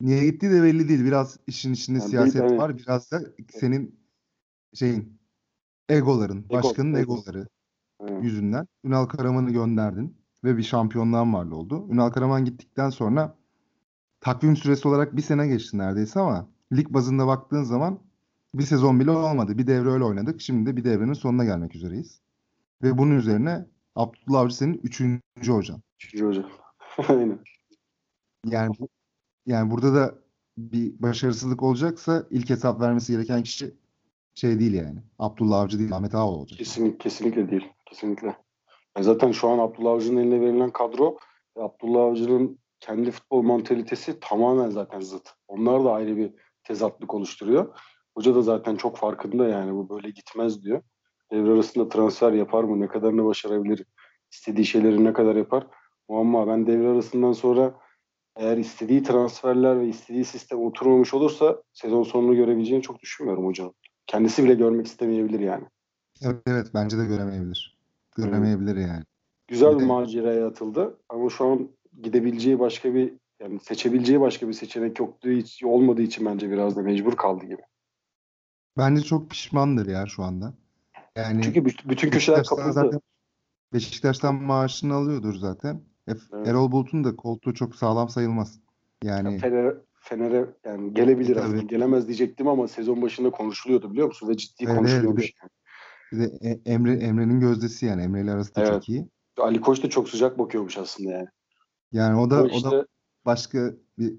Niye gittiği de belli değil. Biraz işin içinde Yani siyaset evet. var. Biraz da senin şeyin egoların, Ego, başkanın ego. egoları Evet. yüzünden Ünal Karaman'ı gönderdin ve bir şampiyonluğa mal oldu. Ünal Karaman gittikten sonra takvim süresi olarak bir sene geçti neredeyse ama lig bazında baktığın zaman bir sezon bile olmadı. Bir devre öyle oynadık. Şimdi de bir devrenin sonuna gelmek üzereyiz. Ve bunun üzerine Abdullah Avcı senin üçüncü hocan. Üçüncü hoca. Aynen. Yani yani burada da bir başarısızlık olacaksa ilk hesap vermesi gereken kişi şey değil yani. Abdullah Avcı değil, Ahmet Ağaoğlu olacak. Kesinlikle, kesinlikle değil. Kesinlikle. Ya zaten şu an Abdullah Avcı'nın eline verilen kadro ve Abdullah Avcı'nın kendi futbol mantalitesi tamamen zaten zıt. Onlar da ayrı bir tezatlık oluşturuyor. Hoca da zaten çok farkında yani bu böyle gitmez diyor. Devre arasında transfer yapar mı? Ne kadarını başarabilir? İstediği şeyleri ne kadar yapar? Ama ben devre arasından sonra eğer istediği transferler ve istediği sistem oturmamış olursa sezon sonunu görebileceğini çok düşünmüyorum hocanın. Kendisi bile görmek istemeyebilir yani. Evet, evet bence de göremeyebilir. Göremeyebilir yani. Güzel bir maceraya atıldı ama şu an gidebileceği başka bir yani seçebileceği başka bir seçenek yoktu hiç olmadığı için bence biraz da mecbur kaldı gibi. Bence çok pişmandır ya şu anda. Yani Çünkü büt- bütün köşeler zaten Beşiktaş'tan maaşını alıyordur zaten. E, Evet. Erol Bulut'un da koltuğu çok sağlam sayılmaz. Yani Fener'e, Fener'e yani gelebilir Tabii. aslında. Gelemez diyecektim ama sezon başında konuşuluyordu biliyor musun? Ve ciddi Evet, konuşuluyormuş. bir de E- Emre Emre'nin gözdesi yani Emre ile arası da Evet. çok iyi. Ali Koç da çok sıcak bakıyormuş aslında yani. Yani o da O o işte da başka bir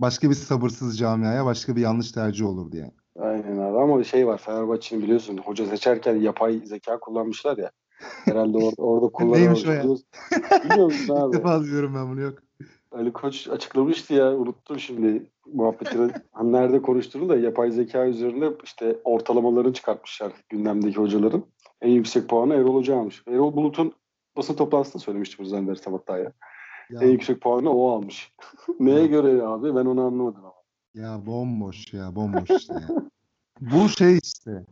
başka bir sabırsız camiaya başka bir yanlış tercih olurdu yani. aynen abi ama şey var Fenerbahçe'nin biliyorsun hoca seçerken yapay zeka kullanmışlar ya. Herhalde orada, orada Neymiş kullanamamış. o ya? Biliyor musun İlk abi? defa duyuyorum ben bunu yok. Ali Koç açıklamıştı ya unuttum şimdi muhabbetini hani nerede konuştuğunu da yapay zeka üzerinde işte ortalamalarını çıkartmışlar gündemdeki hocaların. En yüksek puanı Erol Hoca almış. Erol Bulut'un basın toplantısında söylemişti bu zannedersem hatta ya. Ya, En yüksek puanı o almış. Neye göre abi ben onu anlamadım ama. ya bomboş ya bomboş işte ya. Bu şey işte. Yani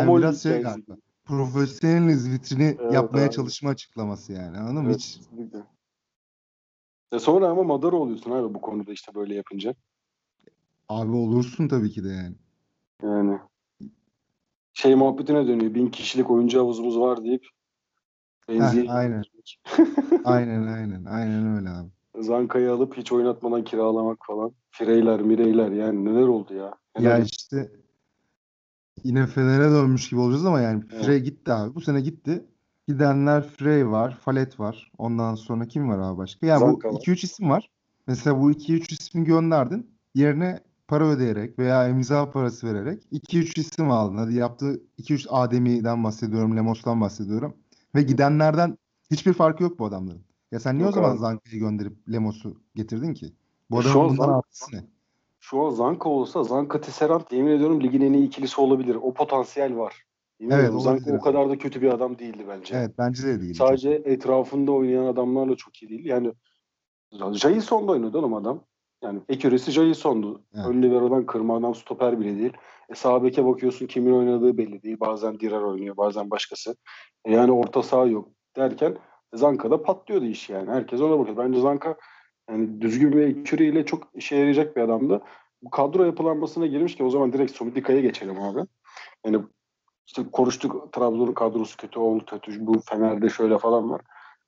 Komol biraz şey galiba. Profesyoneliz vitrini Evet yapmaya abi. çalışma açıklaması yani. Anladın mı? Evet, Hiç kesinlikle. E sonra ama madara oluyorsun abi bu konuda işte böyle yapınca. abi olursun tabii ki de yani. Yani şey muhabbetine dönüyor. Bin kişilik oyuncu havuzumuz var deyip benziye aynen. Aynen aynen. Aynen öyle abi. Zanka'yı alıp hiç oynatmadan kiralamak falan. Fireyler, mireyler yani neler oldu ya. Neler Ya işte yine Fener'e dönmüş gibi olacağız ama yani Evet. Frey gitti abi. Bu sene gitti. Gidenler Frey var, Falet var. Ondan sonra kim var abi başka? Ya bu Zanka var. 2-3 isim var. Mesela bu 2-3 ismi gönderdin. Yerine para ödeyerek veya imza parası vererek 2-3 isim aldın. Hadi yaptığı 2-3 Ademi'den bahsediyorum, Lemos'tan bahsediyorum. Ve gidenlerden hiçbir farkı yok bu adamların. Ya sen niye Yok o zaman abi. Zanka'yı gönderip Lemos'u getirdin ki? Bu E adamın an bundan artısı ne? Şu an Zanka olsa Zanka Tisserand yemin ediyorum ligin en iyi ikilisi olabilir. O potansiyel var. Yemin Evet, Zanka o kadar da kötü bir adam değildi bence. Evet bence de değil. Sadece etrafında oynayan adamlarla çok iyi değil. Yani Jason'da oynadı oğlum adam. Yani eküresi Jason'du. Evet. Ön libero'dan kırma adam stoper bile değil. E sağ beke bakıyorsun kimin oynadığı belli değil. Bazen Dirar oynuyor bazen başkası. E yani orta saha yok derken Zanka'da patlıyordu iş yani. Herkes ona bakıyor. Bence Zanka yani düzgün bir ekürüyle çok işe yarayacak bir adamdı. Bu kadro yapılanmasına girmiş ki o zaman direkt Somidika'ya geçelim abi. Yani işte konuştuk Trabzon'un kadrosu kötü, oldu kötü, bu Fener'de şöyle falan var.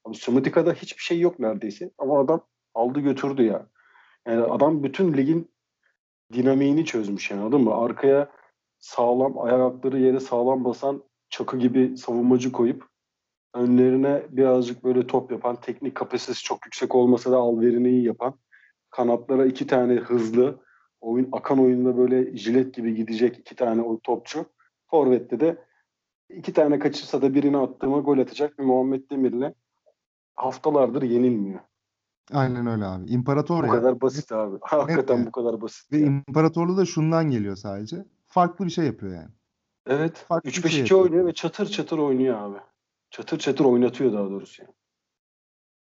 Abi Sumudika'da hiçbir şey yok neredeyse. Ama adam aldı götürdü ya. Yani adam bütün ligin dinamiğini çözmüş yani anladın mı? Arkaya sağlam, ayakları yere sağlam basan çakı gibi savunmacı koyup önlerine birazcık böyle top yapan, teknik kapasitesi çok yüksek olmasa da alverini iyi yapan, kanatlara iki tane hızlı, oyun akan oyunda böyle jilet gibi gidecek iki tane o topçu. Forvet'te de iki tane kaçırsa da birini attığıma gol atacak bir Muhammed Demir'le haftalardır yenilmiyor. Aynen öyle abi. İmparator Bu ya. kadar basit abi. Hakikaten yani. bu kadar basit. Ve ya. imparatorluğu da şundan geliyor sadece. Farklı bir şey yapıyor yani. Evet. farklı bir 3-5-2 şey yapıyor. oynuyor ve çatır çatır oynuyor abi. Çatır çatır oynatıyor daha doğrusu yani.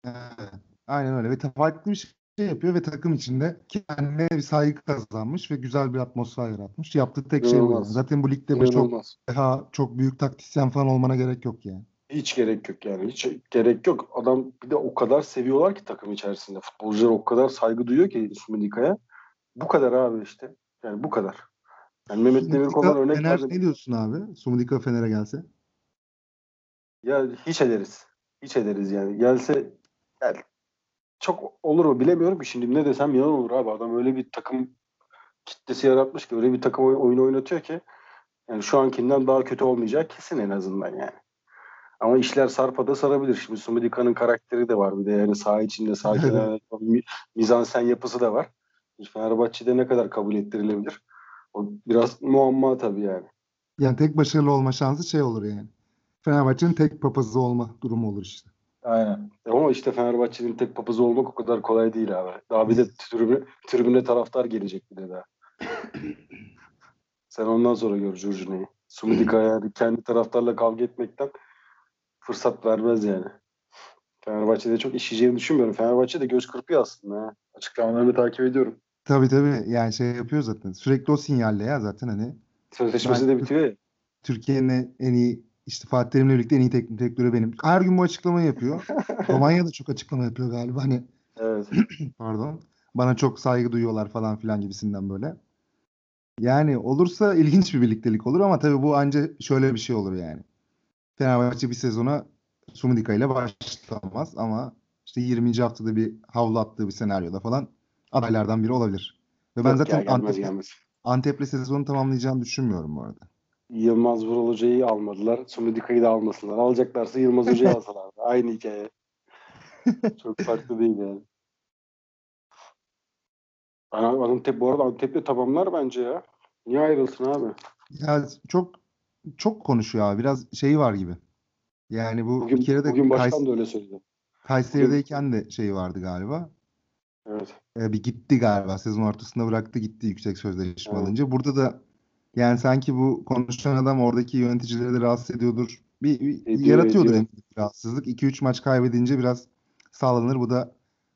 Evet. Aynen öyle. Ve farklı bir şey yapıyor ve takım içinde kendine bir saygı kazanmış ve güzel bir atmosfer yaratmış. Yaptığı tek şey bu. İnanılmaz. Zaten bu ligde böyle çok İnanılmaz. daha çok büyük taktisyen falan olmana gerek yok yani. Hiç gerek yok yani. Hiç gerek yok. Adam bir de o kadar seviyorlar ki takım içerisinde. Futbolcular o kadar saygı duyuyor ki Sumidika'ya. Bu kadar abi işte. Yani bu kadar. Yani Mehmet Demirkol'dan örnek Fener verdim. ne diyorsun abi? Sumudika Fener'e gelse. Ya hiç ederiz. Hiç ederiz yani. Gelse yani çok olur mu bilemiyorum ki şimdi ne desem yalan olur abi. Adam öyle bir takım kitlesi yaratmış ki öyle bir takım oy- oyunu oynatıyor ki yani şu ankinden daha kötü olmayacak kesin en azından yani. Ama işler sarpada sarabilir. Şimdi Sumidika'nın karakteri de var bir de yani saha içinde saha kenarında mi- mizansen yapısı da var. Fenerbahçe'de ne kadar kabul ettirilebilir? O biraz muamma tabii yani. Yani tek başarılı olma şansı şey olur yani. Fenerbahçe'nin tek papazı olma durumu olur işte. Aynen. Ama işte Fenerbahçe'nin tek papazı olmak o kadar kolay değil abi. Daha bir de tribüne, tribüne taraftar gelecek bir de daha. Sen ondan sonra gör Jorginho'yu. Sumidika yani kendi taraftarla kavga etmekten fırsat vermez yani. Fenerbahçe'de çok işleyeceğini düşünmüyorum. Fenerbahçe de göz kırpıyor aslında. Ha. Açıklamalarını takip ediyorum. Tabii tabii yani şey yapıyor zaten. Sürekli o sinyalle ya zaten hani Sözleşmesi Ben- de bitiyor ya. Türkiye'nin en iyi işte Fatih Terim'le birlikte en iyi teknik direktörü benim. Her gün bu açıklamayı yapıyor. Romanya da çok açıklama yapıyor galiba. Hani Evet. pardon. Bana çok saygı duyuyorlar falan filan gibisinden böyle. Yani olursa ilginç bir birliktelik olur ama tabii bu anca şöyle bir şey olur yani. Fenerbahçe bir sezona Sumudika ile başlamaz ama işte 20. haftada bir havlu attığı bir senaryoda falan adaylardan biri olabilir. Ve ben Yok zaten ya, gelmez Antep'le, gelmez. Antep'le sezonu tamamlayacağını düşünmüyorum bu arada. Yılmaz Vural Hoca'yı almadılar. Sumidika'yı da almasınlar. Alacaklarsa Yılmaz Hoca'yı alsalar. Aynı hikaye. Çok farklı değil yani. Antep bu arada Antep'le tamamlar bence ya. Niye ayrılsın abi? Ya çok çok konuşuyor abi. Biraz şeyi var gibi. Yani bu Bugün, bir kere de bugün başkan Kays- da öyle söyledi. Kayseri'deyken de şey vardı galiba. Evet. Ee, bir gitti galiba. Sezon ortasında bıraktı gitti yüksek sözleşme Evet. alınca. Burada da yani sanki bu konuşan adam oradaki yöneticileri de rahatsız ediyordur. Bir, bir Ediyor, yaratıyordur ediyor. rahatsızlık. 2-3 maç kaybedince biraz sağlanır. Bu da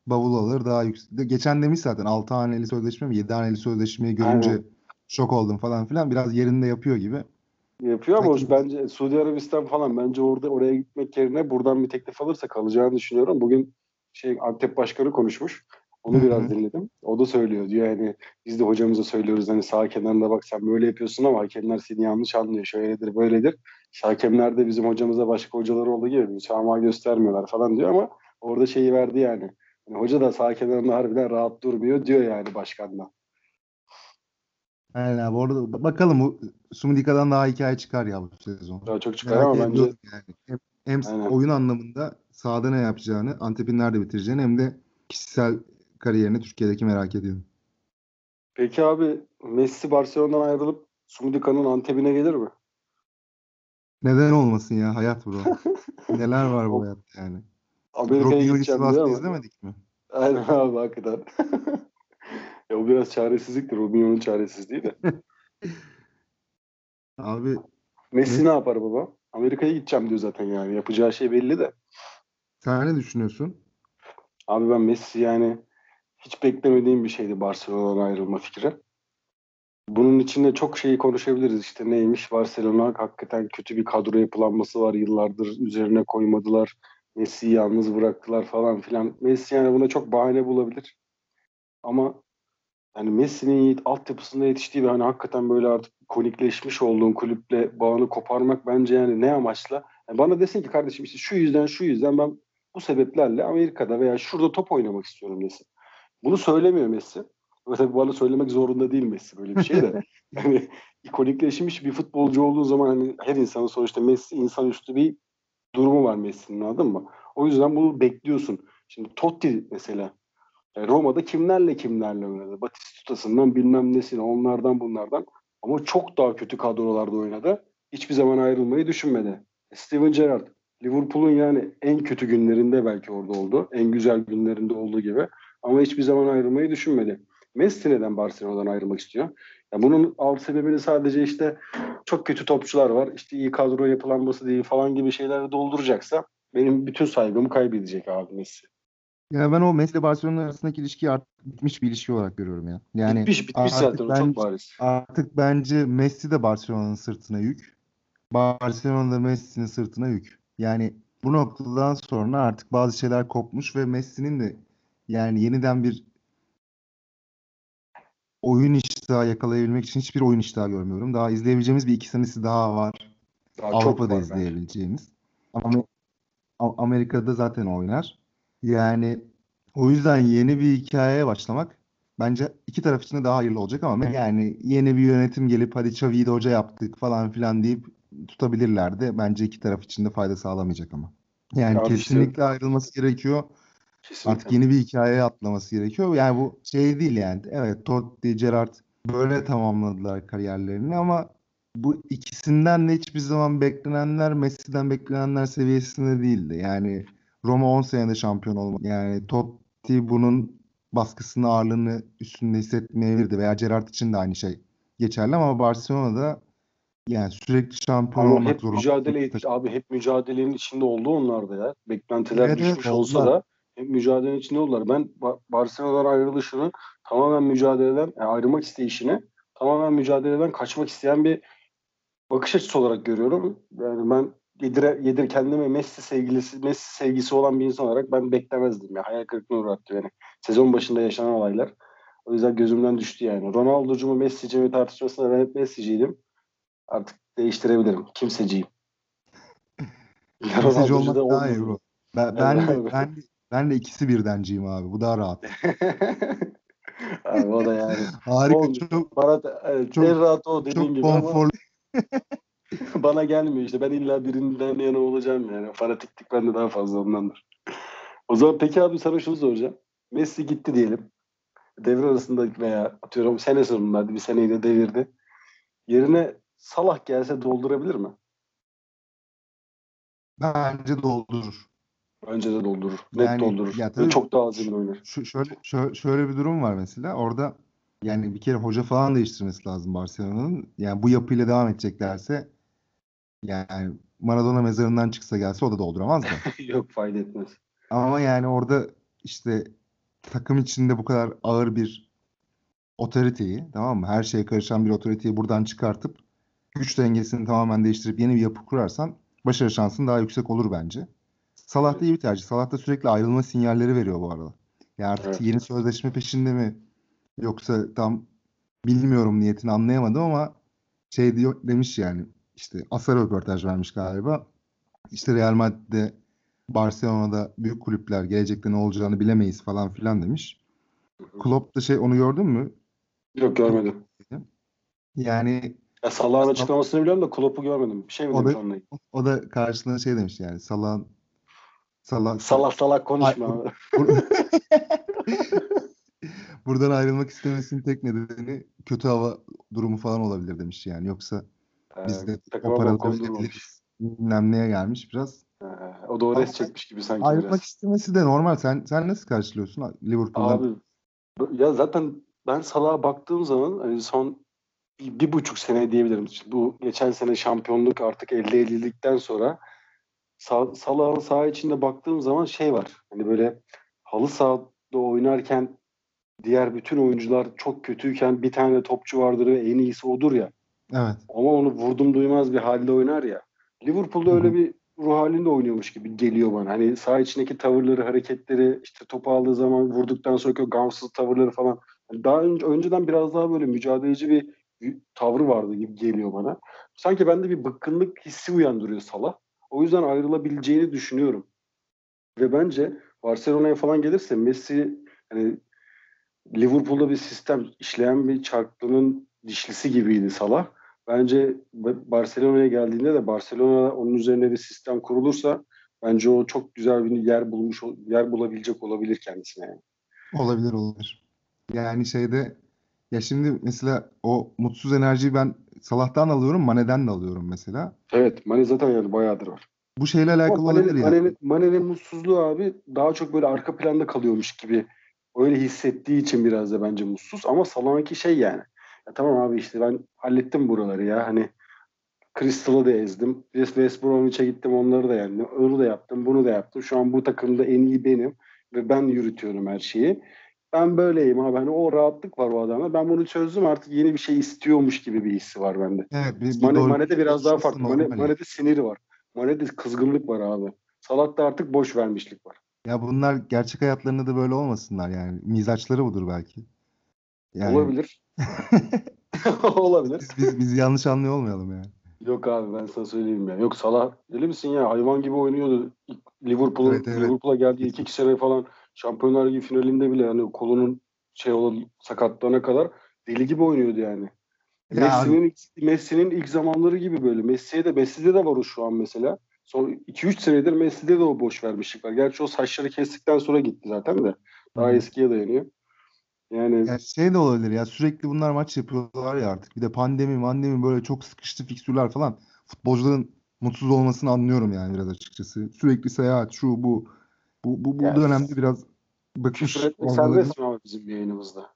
bavul alır daha yüksek. Geçen demiş zaten 6 haneli sözleşme mi 7 haneli sözleşmeyi görünce Aynen. şok oldum falan filan. Biraz yerinde yapıyor gibi. Yapıyor ama Sanki- bence Suudi Arabistan falan bence orada oraya gitmek yerine buradan bir teklif alırsa kalacağını düşünüyorum. Bugün şey Antep Başkanı konuşmuş. Onu biraz dinledim. O da söylüyor diyor yani biz de hocamıza söylüyoruz hani sağ kenarında bak sen böyle yapıyorsun ama hakemler seni yanlış anlıyor. Şöyledir böyledir. İşte hakemler de bizim hocamıza başka hocalar olduğu gibi müsamaha göstermiyorlar falan diyor ama orada şeyi verdi yani. Hani hoca da sağ kenarında harbiden rahat durmuyor diyor yani başkanla. Aynen abi orada bakalım Sumidika'dan daha hikaye çıkar ya bu sezon. Daha çok çıkar Merak ama bence yani. Hem, hem Aynen. oyun anlamında sahada ne yapacağını, Antep'in nerede bitireceğini hem de kişisel kariyerini Türkiye'deki merak ediyorum. Peki abi Messi Barcelona'dan ayrılıp Sumudika'nın Antep'ine gelir mi? Neden olmasın ya hayat bro. Neler var bu hayatta yani. Amerika'ya gideceğim diyor ama. izlemedik mi? Aynen abi hakikaten. ya o biraz çaresizliktir. Romeo'nun çaresizliği de. Abi Messi Ne? ne yapar baba? Amerika'ya gideceğim diyor zaten yani. Yapacağı şey belli de. sen ne düşünüyorsun? Abi ben Messi yani hiç beklemediğim bir şeydi Barcelona'dan ayrılma fikri. Bunun içinde çok şeyi konuşabiliriz. İşte neymiş Barcelona hakikaten kötü bir kadro yapılanması var. Yıllardır üzerine koymadılar. Messi'yi yalnız bıraktılar falan filan. Messi yani buna çok bahane bulabilir. Ama yani Messi'nin altyapısında yetiştiği ve hani hakikaten böyle artık konikleşmiş olduğun kulüple bağını koparmak bence yani ne amaçla? Yani bana desin ki kardeşim işte şu yüzden şu yüzden ben bu sebeplerle Amerika'da veya şurada top oynamak istiyorum desin. Bunu söylemiyor Messi. Ve tabii bana söylemek zorunda değil Messi böyle bir şey de. yani ikonikleşmiş bir futbolcu olduğu zaman hani her insanın sonuçta Messi insanüstü bir durumu var Messi'nin anladın mı? O yüzden bunu bekliyorsun. Şimdi Totti mesela yani Roma'da kimlerle kimlerle oynadı? Batistuta'sından bilmem nesine onlardan bunlardan ama çok daha kötü kadrolarda oynadı. Hiçbir zaman ayrılmayı düşünmedi. Steven Gerrard Liverpool'un yani en kötü günlerinde belki orada oldu. En güzel günlerinde olduğu gibi. Ama hiçbir zaman ayrılmayı düşünmedi. Messi neden Barcelona'dan ayrılmak istiyor? Ya bunun alt sebebini sadece işte çok kötü topçular var. İşte iyi kadro yapılanması değil falan gibi şeylerle dolduracaksa benim bütün saygımı kaybedecek abi Messi. Ya ben o Messi Barcelona arasındaki ilişkiyi artık bitmiş bir ilişki olarak görüyorum ya. Yani bitmiş bitmiş zaten ben- çok bariz. Artık bence Messi de Barcelona'nın sırtına yük. Barcelona da Messi'nin sırtına yük. Yani bu noktadan sonra artık bazı şeyler kopmuş ve Messi'nin de yani yeniden bir oyun iştahı yakalayabilmek için hiçbir oyun iştahı görmüyorum. Daha izleyebileceğimiz bir iki senesi daha var. Daha çok Avrupa'da var izleyebileceğimiz. Ama Amerika'da zaten oynar. Yani o yüzden yeni bir hikayeye başlamak bence iki taraf için de daha hayırlı olacak ama yani yeni bir yönetim gelip hadi Xavi'yi de hoca yaptık falan filan deyip tutabilirlerdi. Bence iki taraf için de fayda sağlamayacak ama. Yani Abi işte- kesinlikle ayrılması gerekiyor. Kesinlikle. Artık yeni bir hikayeye atlaması gerekiyor. Yani bu şey değil yani. Evet Totti, Gerrard böyle tamamladılar kariyerlerini ama bu ikisinden de hiçbir zaman beklenenler Messi'den beklenenler seviyesinde değildi. Yani Roma 10 senede şampiyon olmadı. Yani Totti bunun baskısını ağırlığını üstünde hissetmeyebilirdi veya Gerrard için de aynı şey geçerli ama Barcelona'da yani sürekli şampiyon Ama olmak hep zorunda. mücadele etti. Abi hep mücadelenin içinde oldu onlar da ya. Beklentiler Evet, evet, düşmüş olsa oldular. da mücadelenin içinde oldular. Ben Ba- Barcelona'dan ayrılışını tamamen mücadeleden, yani ayrılmak isteyişini tamamen mücadeleden kaçmak isteyen bir bakış açısı olarak görüyorum. Yani ben yedire, yedir kendime Messi sevgilisi, Messi sevgisi olan bir insan olarak ben beklemezdim ya. Hayal kırıklığına uğrattı beni. Sezon başında yaşanan olaylar. O yüzden gözümden düştü yani. Ronaldo'cu mu Messi'ci mi tartışmasında ben hep Messi'ciydim. Artık değiştirebilirim. Kimseciyim. Ronaldo'cu olmak da daha iyi bro. Ben, ben ben, de- ben de ikisi birdenciyim abi. Bu daha rahat. Abi o da yani. Harika. Oğlum, Çok, Bana da, evet, Çok- en rahat o dediğin çok gibi ama konforlu. bana gelmiyor işte. Ben illa birinden yana olacağım yani. Fanatiklik bende daha fazla ondandır. O zaman peki abi sana şunu soracağım. Messi gitti diyelim. Devre arasında veya atıyorum sene sonunda hadi bir seneyi de devirdi. Yerine Salah gelse doldurabilir mi? Bence doldurur. Bence de doldurur. Net Yani, doldurur. ya tabii- çok daha azimli oynar. Şu, şöyle, şöyle, şöyle bir durum var mesela. Orada yani bir kere hoca falan değiştirmesi lazım Barcelona'nın. Yani bu yapıyla devam edeceklerse yani Maradona mezarından çıksa gelse o da dolduramaz da. Yok fayda etmez. Ama yani orada işte takım içinde bu kadar ağır bir otoriteyi tamam mı? Her şeye karışan bir otoriteyi buradan çıkartıp güç dengesini tamamen değiştirip yeni bir yapı kurarsan başarı şansın daha yüksek olur bence. Salah da iyi bir tercih. Salah da sürekli ayrılma sinyalleri veriyor bu arada. Yani artık Evet. yeni sözleşme peşinde mi yoksa tam bilmiyorum niyetini anlayamadım ama şey diyor demiş yani işte Asar röportaj vermiş galiba. İşte Real Madrid'de Barcelona'da büyük kulüpler gelecekte ne olacağını bilemeyiz falan filan demiş. Klopp da şey onu gördün mü? Yok görmedim. Yani Ya Salah'ın açıklamasını biliyorum da Klopp'u görmedim. Bir şey mi O demiş da- onunla? o da karşılığında şey demiş yani Salah'ın Salah, Salak salak konuşma. Buradan ayrılmak istemesinin tek nedeni kötü hava durumu falan olabilir demiş yani. Yoksa biz de Ee, o paraları. Bilmem neye gelmiş biraz. Ee, o da o res çekmiş gibi sanki Ayrılmak biraz. istemesi de normal. Sen sen nasıl karşılıyorsun Liverpool'dan? Abi ya zaten ben Salah'a baktığım zaman hani son bir, bir buçuk sene diyebilirim. İşte bu geçen sene şampiyonluk artık elde edildikten sonra Sa- Salah'ın saha içinde baktığım zaman şey var. Hani böyle halı sahada oynarken diğer bütün oyuncular çok kötüyken bir tane topçu vardır ve en iyisi odur ya. Evet. Ama onu vurdum duymaz bir halde oynar ya. Liverpool'da Hı öyle bir ruh halinde oynuyormuş gibi geliyor bana. Hani saha içindeki tavırları, hareketleri, işte topu aldığı zaman vurduktan sonraki o gamsız tavırları falan. Hani daha önce, önceden biraz daha böyle mücadeleci bir tavrı vardı gibi geliyor bana. Sanki bende bir bıkkınlık hissi uyandırıyor Salah. O yüzden ayrılabileceğini düşünüyorum. Ve bence Barcelona'ya falan gelirse Messi hani Liverpool'da bir sistem işleyen bir çarklının dişlisi gibiydi Salah. Bence Barcelona'ya geldiğinde de Barcelona onun üzerine bir sistem kurulursa bence o çok güzel bir yer bulmuş yer bulabilecek olabilir kendisine. Yani. Olabilir olabilir. Yani şeyde ya şimdi mesela o mutsuz enerjiyi ben Salah'tan alıyorum, Mane'den de alıyorum mesela. Evet, Mane zaten yani bayağıdır var. Bu şeyle alakalı Ama olabilir Mane'nin, ya. Mane'nin, Mane'nin mutsuzluğu abi daha çok böyle arka planda kalıyormuş gibi öyle hissettiği için biraz da bence mutsuz. Ama Salah'ınki şey yani. Ya tamam abi işte ben hallettim buraları ya. Hani Crystal'ı da ezdim. West, West Bromwich'e gittim onları da yendim. Onu da yaptım, bunu da yaptım. Şu an bu takımda en iyi benim ve ben yürütüyorum her şeyi. Ben böyleyim abi. Hani o rahatlık var o adamda. Ben bunu çözdüm artık yeni bir şey istiyormuş gibi bir hissi var bende. Evet, bir Mane, Mane'de biraz daha farklı. Mane. Mane'de sinir var. Mane'de kızgınlık var abi. Salah'ta artık boş vermişlik var. Ya bunlar gerçek hayatlarında da böyle olmasınlar yani. Mizaçları budur belki. Yani Olabilir. Olabilir. Biz, biz, biz yanlış anlıyor olmayalım yani. Yok abi ben sana söyleyeyim ya. Yok Salah deli misin ya? Hayvan gibi oynuyordu. İlk Liverpool'a Evet, evet. Liverpool'a geldiği iki, iki sene falan Şampiyonlar Ligi finalinde bile hani kolunun şey olan sakatlığına kadar deli gibi oynuyordu yani. Ya Messi'nin Messi'nin ilk zamanları gibi böyle. Messi'ye de Messi'de de var o şu an mesela. Son 2-3 senedir Messi'de de o boş vermişlik var. Gerçi o saçları kestikten sonra gitti zaten de. Daha eskiye dayanıyor. Yani Ya şey de olabilir ya sürekli bunlar maç yapıyorlar ya artık. Bir de pandemi mandemi böyle çok sıkıştı fikstürler falan. Futbolcuların mutsuz olmasını anlıyorum yani biraz açıkçası. Sürekli seyahat şu bu. Bu, bu, bu Ya, dönemde biraz bıkmış küfür etmek olmaları. serbest mi abi bizim yayınımızda?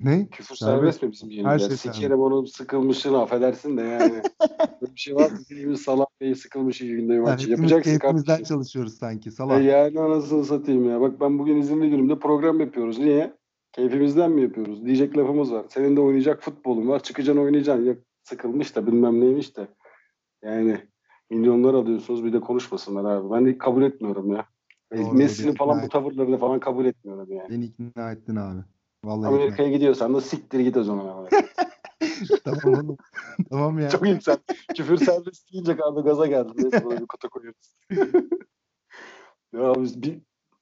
Ne? Küfür Serbest. serbest mi bizim Her yayınımızda? şey Sikerim onun sıkılmışlığını affedersin de yani. Böyle bir şey var mı? Birimiz Salah Bey'i sıkılmış iyi günde Yani maçı. hepimiz Yapacaksın kardeşim. çalışıyoruz sanki. E Salak. yani anasını satayım ya. Bak ben bugün izinli günümde program yapıyoruz. Niye? Keyfimizden mi yapıyoruz? Diyecek lafımız var. Senin de oynayacak futbolun var. Çıkacaksın oynayacaksın. Yok sıkılmış da bilmem neymiş de. Yani milyonlar alıyorsunuz bir de konuşmasınlar abi. Ben de kabul etmiyorum ya. Doğru, Messi'nin falan bu et- tavırlarını falan kabul etmiyorum yani. Beni ikna ettin abi. Vallahi Amerika'ya gidiyorsan da siktir git o zaman. abi. Tamam oğlum. tamam ya. Çok iyiyim sen. Küfür serbest deyince abi gaza geldim. Neyse buna bir kota koyuyoruz. ya biz bir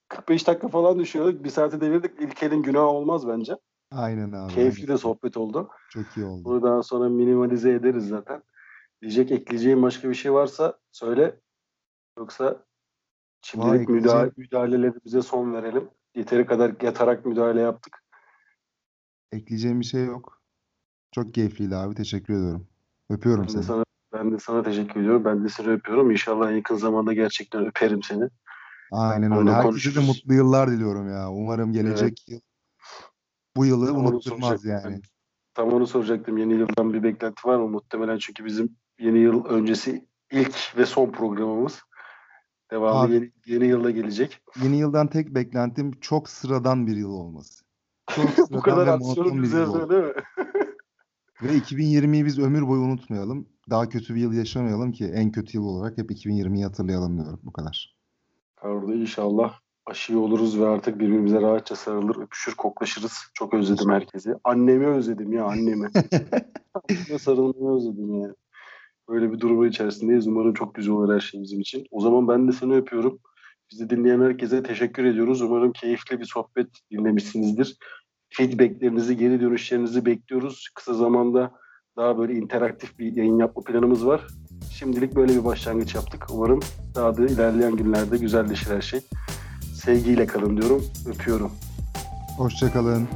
45 dakika falan düşüyorduk. Bir saate devirdik. İlkel'in günahı olmaz bence. Aynen abi. Keyifli aynen. de sohbet oldu. Çok iyi oldu. Bunu daha sonra minimalize ederiz zaten. Diyecek ekleyeceğim başka bir şey varsa söyle. Yoksa şimdilik Vay, müdahale, müdahalelerimize son verelim. Yeteri kadar yatarak müdahale yaptık. Ekleyeceğim bir şey yok. Çok keyifliydi abi. Teşekkür ediyorum. Öpüyorum Ben seni. sana, ben de sana teşekkür ediyorum. Ben de seni öpüyorum. İnşallah en yakın zamanda gerçekten öperim seni. Aynen öyle. Herkese de mutlu yıllar diliyorum ya. Umarım gelecek yıl bu yılı Tam unutturmaz yani. Tam onu soracaktım. Yeni yıldan bir beklenti var mı? Muhtemelen çünkü bizim yeni yıl öncesi ilk ve son programımız. Devamı Abi. yeni, yeni yılda gelecek. Yeni yıldan tek beklentim çok sıradan bir yıl olması. Çok sıradan Bu kadar aksiyonu bize söyle mi? Ve 2020'yi biz ömür boyu unutmayalım. Daha kötü bir yıl yaşamayalım ki en kötü yıl olarak hep 2020'yi hatırlayalım diyorum. Bu kadar. Orada inşallah aşı oluruz ve artık birbirimize rahatça sarılır, öpüşür, koklaşırız. Çok özledim herkesi. Annemi özledim ya annemi. Sarılmayı özledim ya. Böyle bir durumun içerisindeyiz. Umarım çok güzel olur her şey bizim için. O zaman ben de seni öpüyorum. Bizi dinleyen herkese teşekkür ediyoruz. Umarım keyifli bir sohbet dinlemişsinizdir. Feedbacklerinizi, geri dönüşlerinizi bekliyoruz. Kısa zamanda daha böyle interaktif bir yayın yapma planımız var. Şimdilik böyle bir başlangıç yaptık. Umarım daha da ilerleyen günlerde güzelleşir her şey. Sevgiyle kalın diyorum. Öpüyorum. Hoşçakalın.